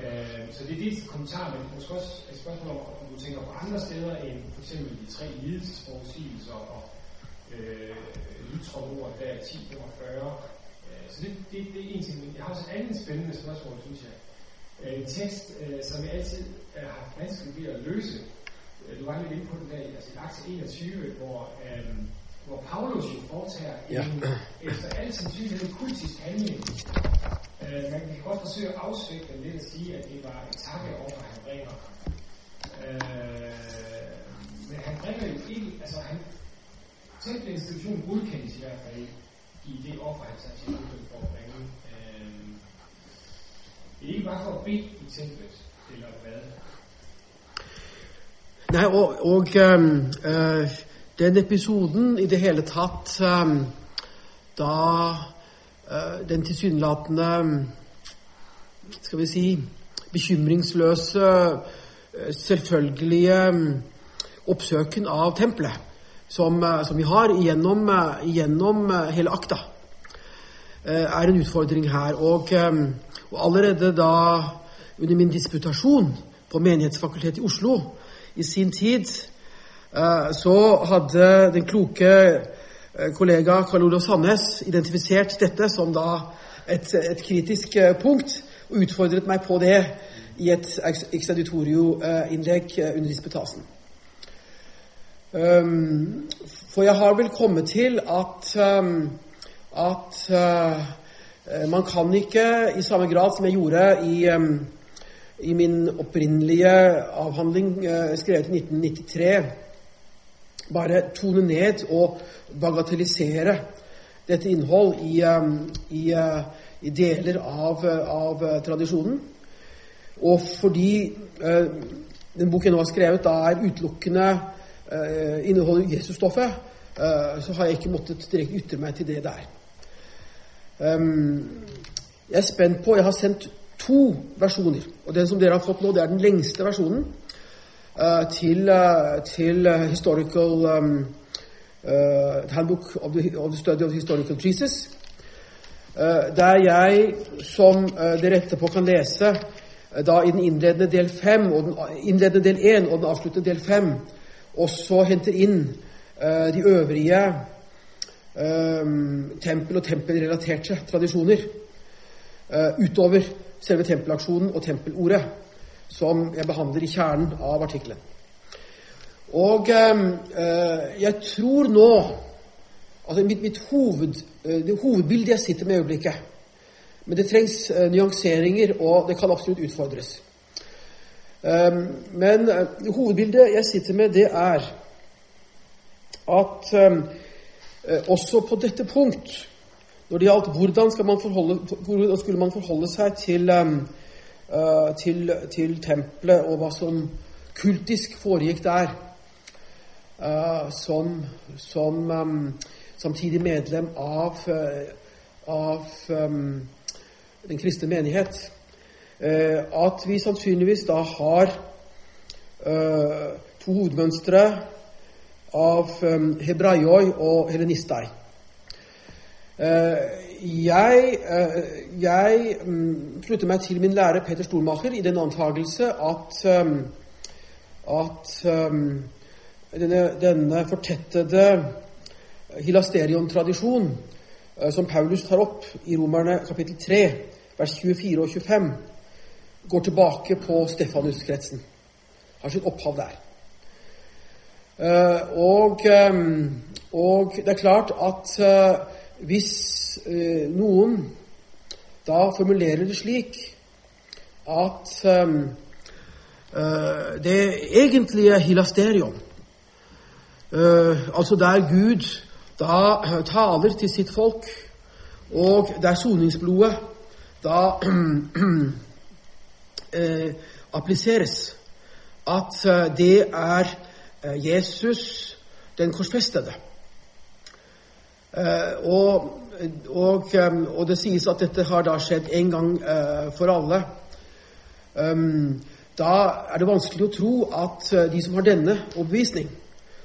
Øh, så det er dit en kommentar, men måske også et spørgsmål om, om du tænker på andre steder end for eksempel de tre lidelsesforudsigelser og øh, lytrådord der er 1045. Øh, så det, det, det er en ting. Jeg har også et andet spændende spørgsmål, synes jeg. Øh, en tekst, øh, som jeg altid øh, har haft vanskeligt ved at løse. Øh, Du var lidt inde på den der, altså i aktie 21, hvor, øh, hvor Paulus jo foretager Ja. en, efter al sandsynlighed kultisk handling, Øh, man kan godt forsøge at afsvække den lidt og sige, at det var et takkeoffer, han bringer. Øh, men han bringer jo ikke, altså han, templinstitutionen godkendes i hvert fald i det offer, han satte til for at bringe. Øh, det er ikke bare for at bede i templet, eller hvad? Nei, og, og øh, eh, den episoden i det hele tatt ehm, Da eh, den tilsynelatende Skal vi si bekymringsløse, eh, selvfølgelige mm, oppsøken av tempelet som, eh, som vi har gjennom, gjennom hele akta, er en utfordring her. Og, og allerede da under min disputasjon på Menighetsfakultetet i Oslo i sin tid, så hadde den kloke eh, kollega Karl Olof Sandnes identifisert dette som da et, et kritisk eh, punkt, og utfordret meg på det i et extraditorium-innlegg eh, under disputasen. Um, for jeg har vel kommet til at, um, at man kan ikke i samme grad som jeg gjorde i, um, i min opprinnelige avhandling skrevet i 1993, bare tone ned og bagatellisere dette innhold i, i, uh, i deler av, av tradisjonen. Og fordi den boken jeg nå har skrevet, er utelukkende eh, inneholder Jesusstoffet, eh, så har jeg ikke måttet direkte ytre meg til det der. Um, jeg er spent på Jeg har sendt to versjoner. og Den som dere har fått nå, det er den lengste versjonen uh, til, uh, til uh, Historical um, Handbook of the, of the, Study of Historical Jesus. der jeg, som dere etterpå kan lese, da i den innledende del 5 og den innledende del 1 og den avsluttende del 5 også henter inn uh, de øvrige uh, tempel- og tempelrelaterte tradisjoner uh, utover selve tempelaksjonen og tempelordet, som jeg behandler i kjernen av artikkelen. Og um, uh, jeg tror nå Altså mitt, mitt hoved, det hovedbildet jeg sitter med i øyeblikket Men det trengs nyanseringer, og det kan absolutt utfordres. Eh, men eh, hovedbildet jeg sitter med, det er at ehm, eh, også på dette punkt, når det gjaldt hvordan, man forholde, hvordan skulle man forholde seg til, ehm, eh, til, til tempelet og hva som kultisk foregikk der, som, som samtidig medlem av, av den kristne menighet Eh, at vi sannsynligvis da har uh, to hovedmønstre av um, hebraioi og helenistai. Jeg, jeg um, slutter meg til min lærer Peter Stormacher i den antagelse at, um, at denne, denne, fortettede hilasterion-tradisjon uh, som Paulus tar opp i Romerne kapittel 3, vers 24 og 25, går tilbake på Stefanuskretsen. Har sitt opphav der. Uh, og, um, og, det er klart at hvis eh, noen da formulerer det slik at eh, det egentlige hilasterion, altså der Gud da taler til sitt folk, og der soningsblodet da [CLEARS THROAT] eh, appliseres. At eh, det er eh, Jesus den korsfestede. Eh, og, og, og, det sies at dette har da skjedd en gang for alle. Um, da er det vanskelig å tro at de som har denne overbevisning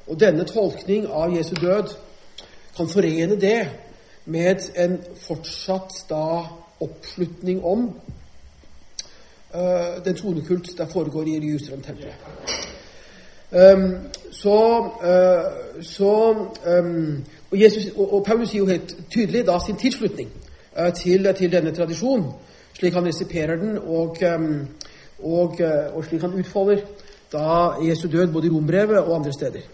og denne tolkning av Jesu død, kan forene det med en fortsatt da oppslutning om den tronekult der foregår i Jerusalem-tempelet. Um, så, uh, så um, og, Jesus, og, og, Paulus sier jo helt tydelig da sin tilslutning uh, til, til, denne tradisjonen, slik han resiperer den, og, um, og, og, slik han utfolder da Jesu død både i Rombrevet og andre steder.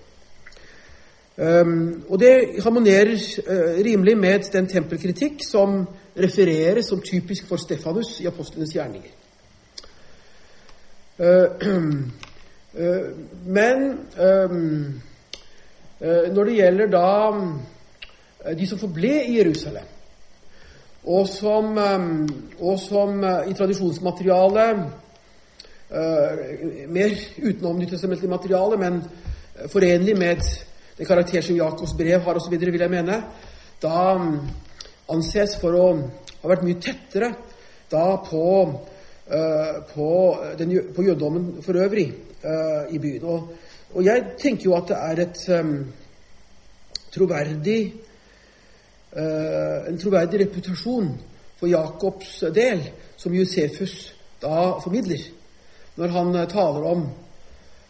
Og det harmonerer uh, rimelig med den tempelkritikk som refereres som typisk for Stefanus i apostlenes gjerninger. Eh, eh, [CLEARS THROAT] men ehm, eh, når det gjelder da de som forble i Jerusalem, og som, ehm, og som i tradisjonsmaterialet mer utenom materiale, men forenlig med den karakter som Jakobs brev har osv., vil jeg mene, da ehm, anses for å ha vært mye tettere da på eh, på, den, på jødedommen for øvrig eh, i byen. Og, og jeg tenker jo at det er et um, troverdig eh, en troverdig reputasjon for Jakobs del, som Josefus da formidler, når han eh, taler om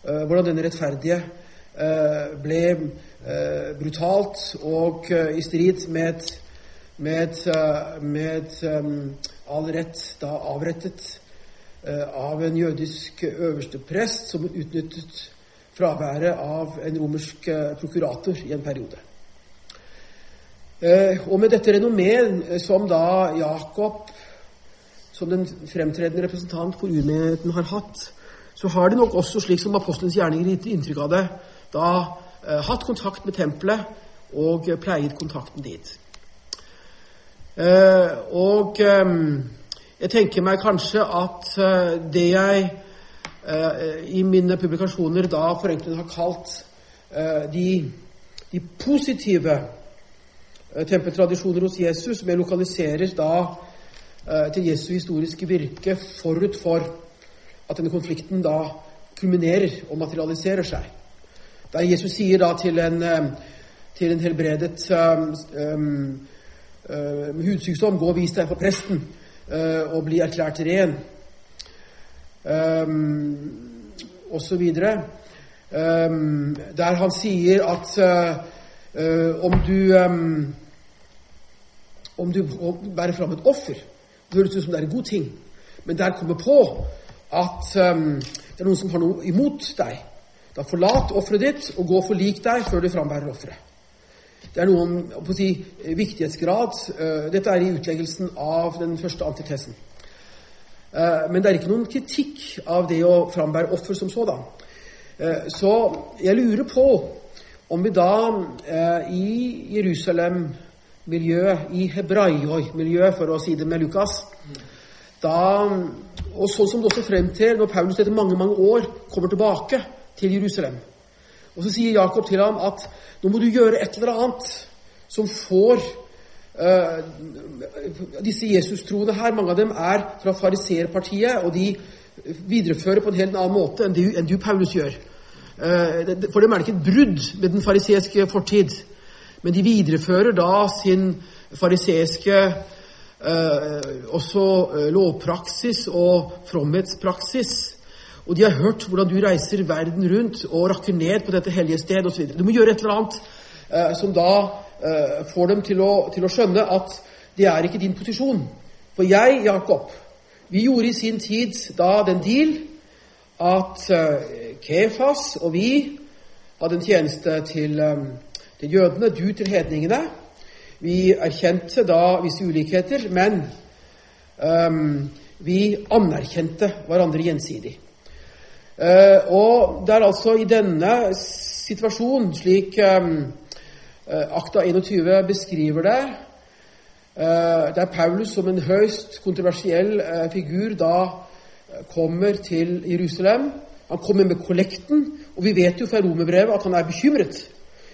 eh, hvordan denne rettferdige eh, ble eh, brutalt og eh, i strid med, med, eh, med all rett da avrettet eh, av en jødisk øverste prest som utnyttet fraværet av en romersk eh, prokurator i en periode. Eh, og med dette renommet eh, som da Jakob, som den fremtredende representant for urmenigheten, har hatt, så har de nok også, slik som apostelens gjerninger gitt inntrykk av det, da eh, hatt kontakt med tempelet og eh, pleiet kontakten dit. Eh, og eh, jeg tenker meg kanskje at eh, det jeg eh, i mine publikasjoner da forenklende har kalt eh, de, de positive tempeltradisjoner hos Jesus, som jeg lokaliserer da til Jesu historiske virke forut for at denne konflikten da kulminerer og materialiserer seg. Der Jesus sier da til en, til en helbredet um, um, um, hudsykdom 'Gå og vis deg for presten', eh, og bli erklært ren. Um, videre. Um, der han sier at eh, om du um, om du bærer fram et offer, det høres ut som det er en god ting, men der kommer på at um, det er noen som har noe imot deg. Da forlat offeret ditt og gå og forlik deg før du frambærer offeret. Det er noen å si, viktighetsgrad. Eh, dette er i utleggelsen av den første antitesen. Eh, men det er ikke noen kritikk av det å frambære offer som sådan. Eh, Så jeg lurer på om vi da i Jerusalem-miljøet, i Hebraioi-miljøet, for å si det med Lukas da, Og sånn som det også fremtrer når Paulus etter mange mange år kommer tilbake til Jerusalem. Og så sier Jakob til ham at nå må du gjøre et eller annet som får uh, disse Jesus-troende her, mange av dem er fra fariserpartiet, og de viderefører på en helt annen måte enn du, enn du Paulus, gjør. Uh, for dem er det ikke et brudd med den fariseiske fortid, men de viderefører da sin fariseiske uh, også lovpraksis og fromhetspraksis. Og de har hørt hvordan du reiser verden rundt og rakker ned på dette hellige sted osv. Du må gjøre et eller annet eh, som da eh, får dem til å, til å skjønne at det er ikke din posisjon. For jeg, Jakob, vi gjorde i sin tid da den deal at eh, Kefas og vi hadde en tjeneste til, eh, til jødene, du til hedningene. Vi erkjente da visse ulikheter, men ehm, vi anerkjente hverandre gjensidig. Eh, og det er altså i denne situasjonen, slik ehm, eh, Akta 21 beskriver det, eh, der Paulus som en høyst kontroversiell eh, figur da eh, kommer til Jerusalem. Han kommer med kollekten, og vi vet jo fra romerbrevet at han er bekymret.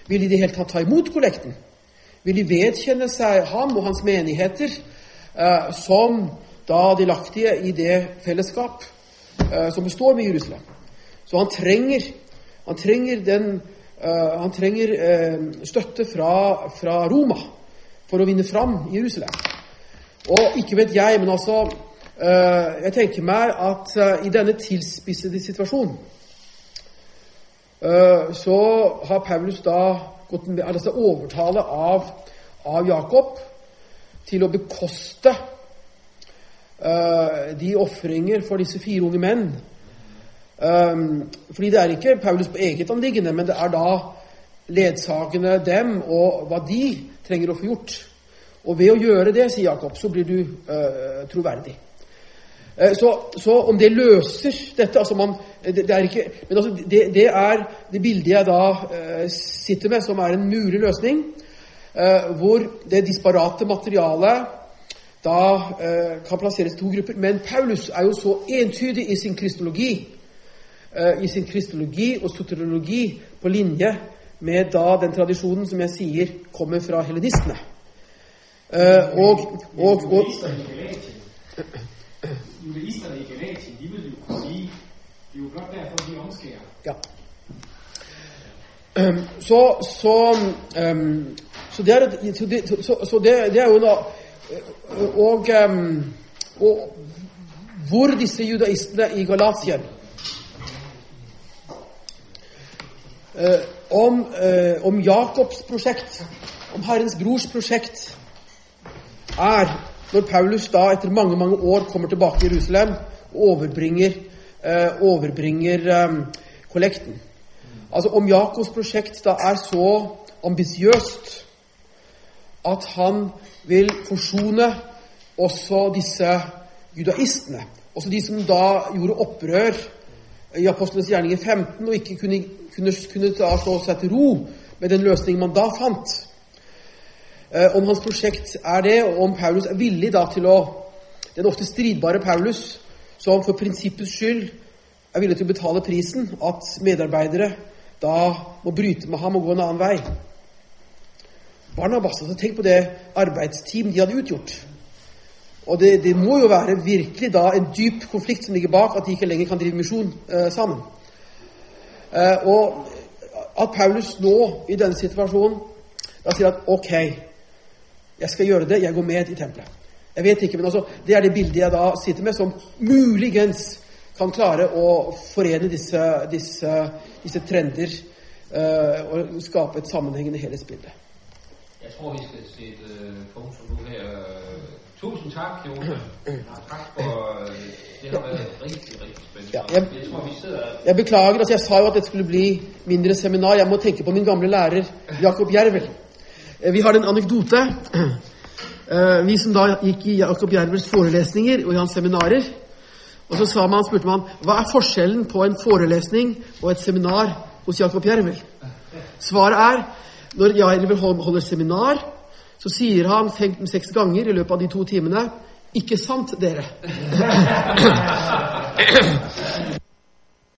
Vil de i det hele tatt ta imot kollekten? Vil de vedkjenne seg ham og hans menigheter eh, som da delaktige i det fellesskap eh, som består med Jerusalem? Så han trenger, han trenger, den, eh, han trenger eh, støtte fra, fra Roma for å vinne fram Jerusalem. Og ikke vet jeg, men altså eh, Jeg tenker meg at eh, i denne tilspissede situasjonen eh, så har Paulus da gått med altså overtale av, av Jakob til å bekoste eh, de ofringer for disse fire unge menn. Um, fordi det er ikke Paulus på eget anliggende, men det er da ledsagende dem og hva de trenger å få gjort. Og ved å gjøre det, sier Jakob, så blir du uh, troverdig. Eh, så, så om det løser dette altså man, det, det er ikke, Men altså, det, det er det bildet jeg da uh, sitter med, som er en mulig løsning. eh, hvor det disparate materialet da eh, kan plasseres to grupper. Men Paulus er jo så entydig i sin kristologi eh, i sin kristologi og soteriologi på linje med da den tradisjonen som jeg sier kommer fra helenistene. Eh, og, og, og i Galatien. De vil jo kunne sige, det er jo blot derfor, de omskærer. Ja. Ehm, så så, um, så det er, så det, så, det, det er jo eh, og, og hvor disse judaistene i Galatien eh, om, eh, om Jakobs prosjekt, om Herrens brors prosjekt, er når Paulus da etter mange mange år kommer tilbake til Jerusalem og overbringer, eh, overbringer kollekten. Altså om Jakobs prosjekt da er så ambisiøst at han vil forsone også disse judaistene. Også de som da gjorde opprør i Apostlenes gjerninger 15 og ikke kunne, kunne, kunne slå seg til ro med den løsningen man da fant. Eh, om hans prosjekt er det, og om Paulus er villig da til å Den ofte stridbare Paulus, som for prinsippets skyld er villig til å betale prisen, at medarbeidere da må bryte med ham og gå en annen vei. Barnabas, altså tenk på det arbeidsteam de hadde utgjort. Og det, det må jo være virkelig da en dyp konflikt som ligger bak at de ikke lenger kan drive misjon eh, sammen. Eh, og at Paulus nå, i denne situasjonen, da sier at ok, jeg skal gjøre det, jeg går med i tempelet. Jeg vet ikke, men altså, det er det bildet jeg da sitter med, som muligens kan klare å forene disse, disse, disse trender eh, og skape et sammenhengende helhetsbilde. Jeg tror, vi skal sætte øh, punktum nu her. Tusind tak, Jonas. Tak for, øh, det har været rigtig, rigtig spændende. Ja, jeg- jeg tror, vi sidder Jeg beklager, altså jeg sa jo at dette skulle bli mindre seminar. Jeg må tenke på min gamle lærer Jakob Jervel. Eh, Vi har en anekdote. [CLEARS THROAT] Eh, Vi som da gikk i Jakob Jervels forelesninger og i hans seminarer. Og så sa man, spurte man hva er forskjellen på en forelesning og et seminar hos Jakob Jervel. Svaret er når Jairvel holder seminar, så sier han fem-seks ganger i løpet av de to timene 'Ikke sant, dere?' [LAUGHS]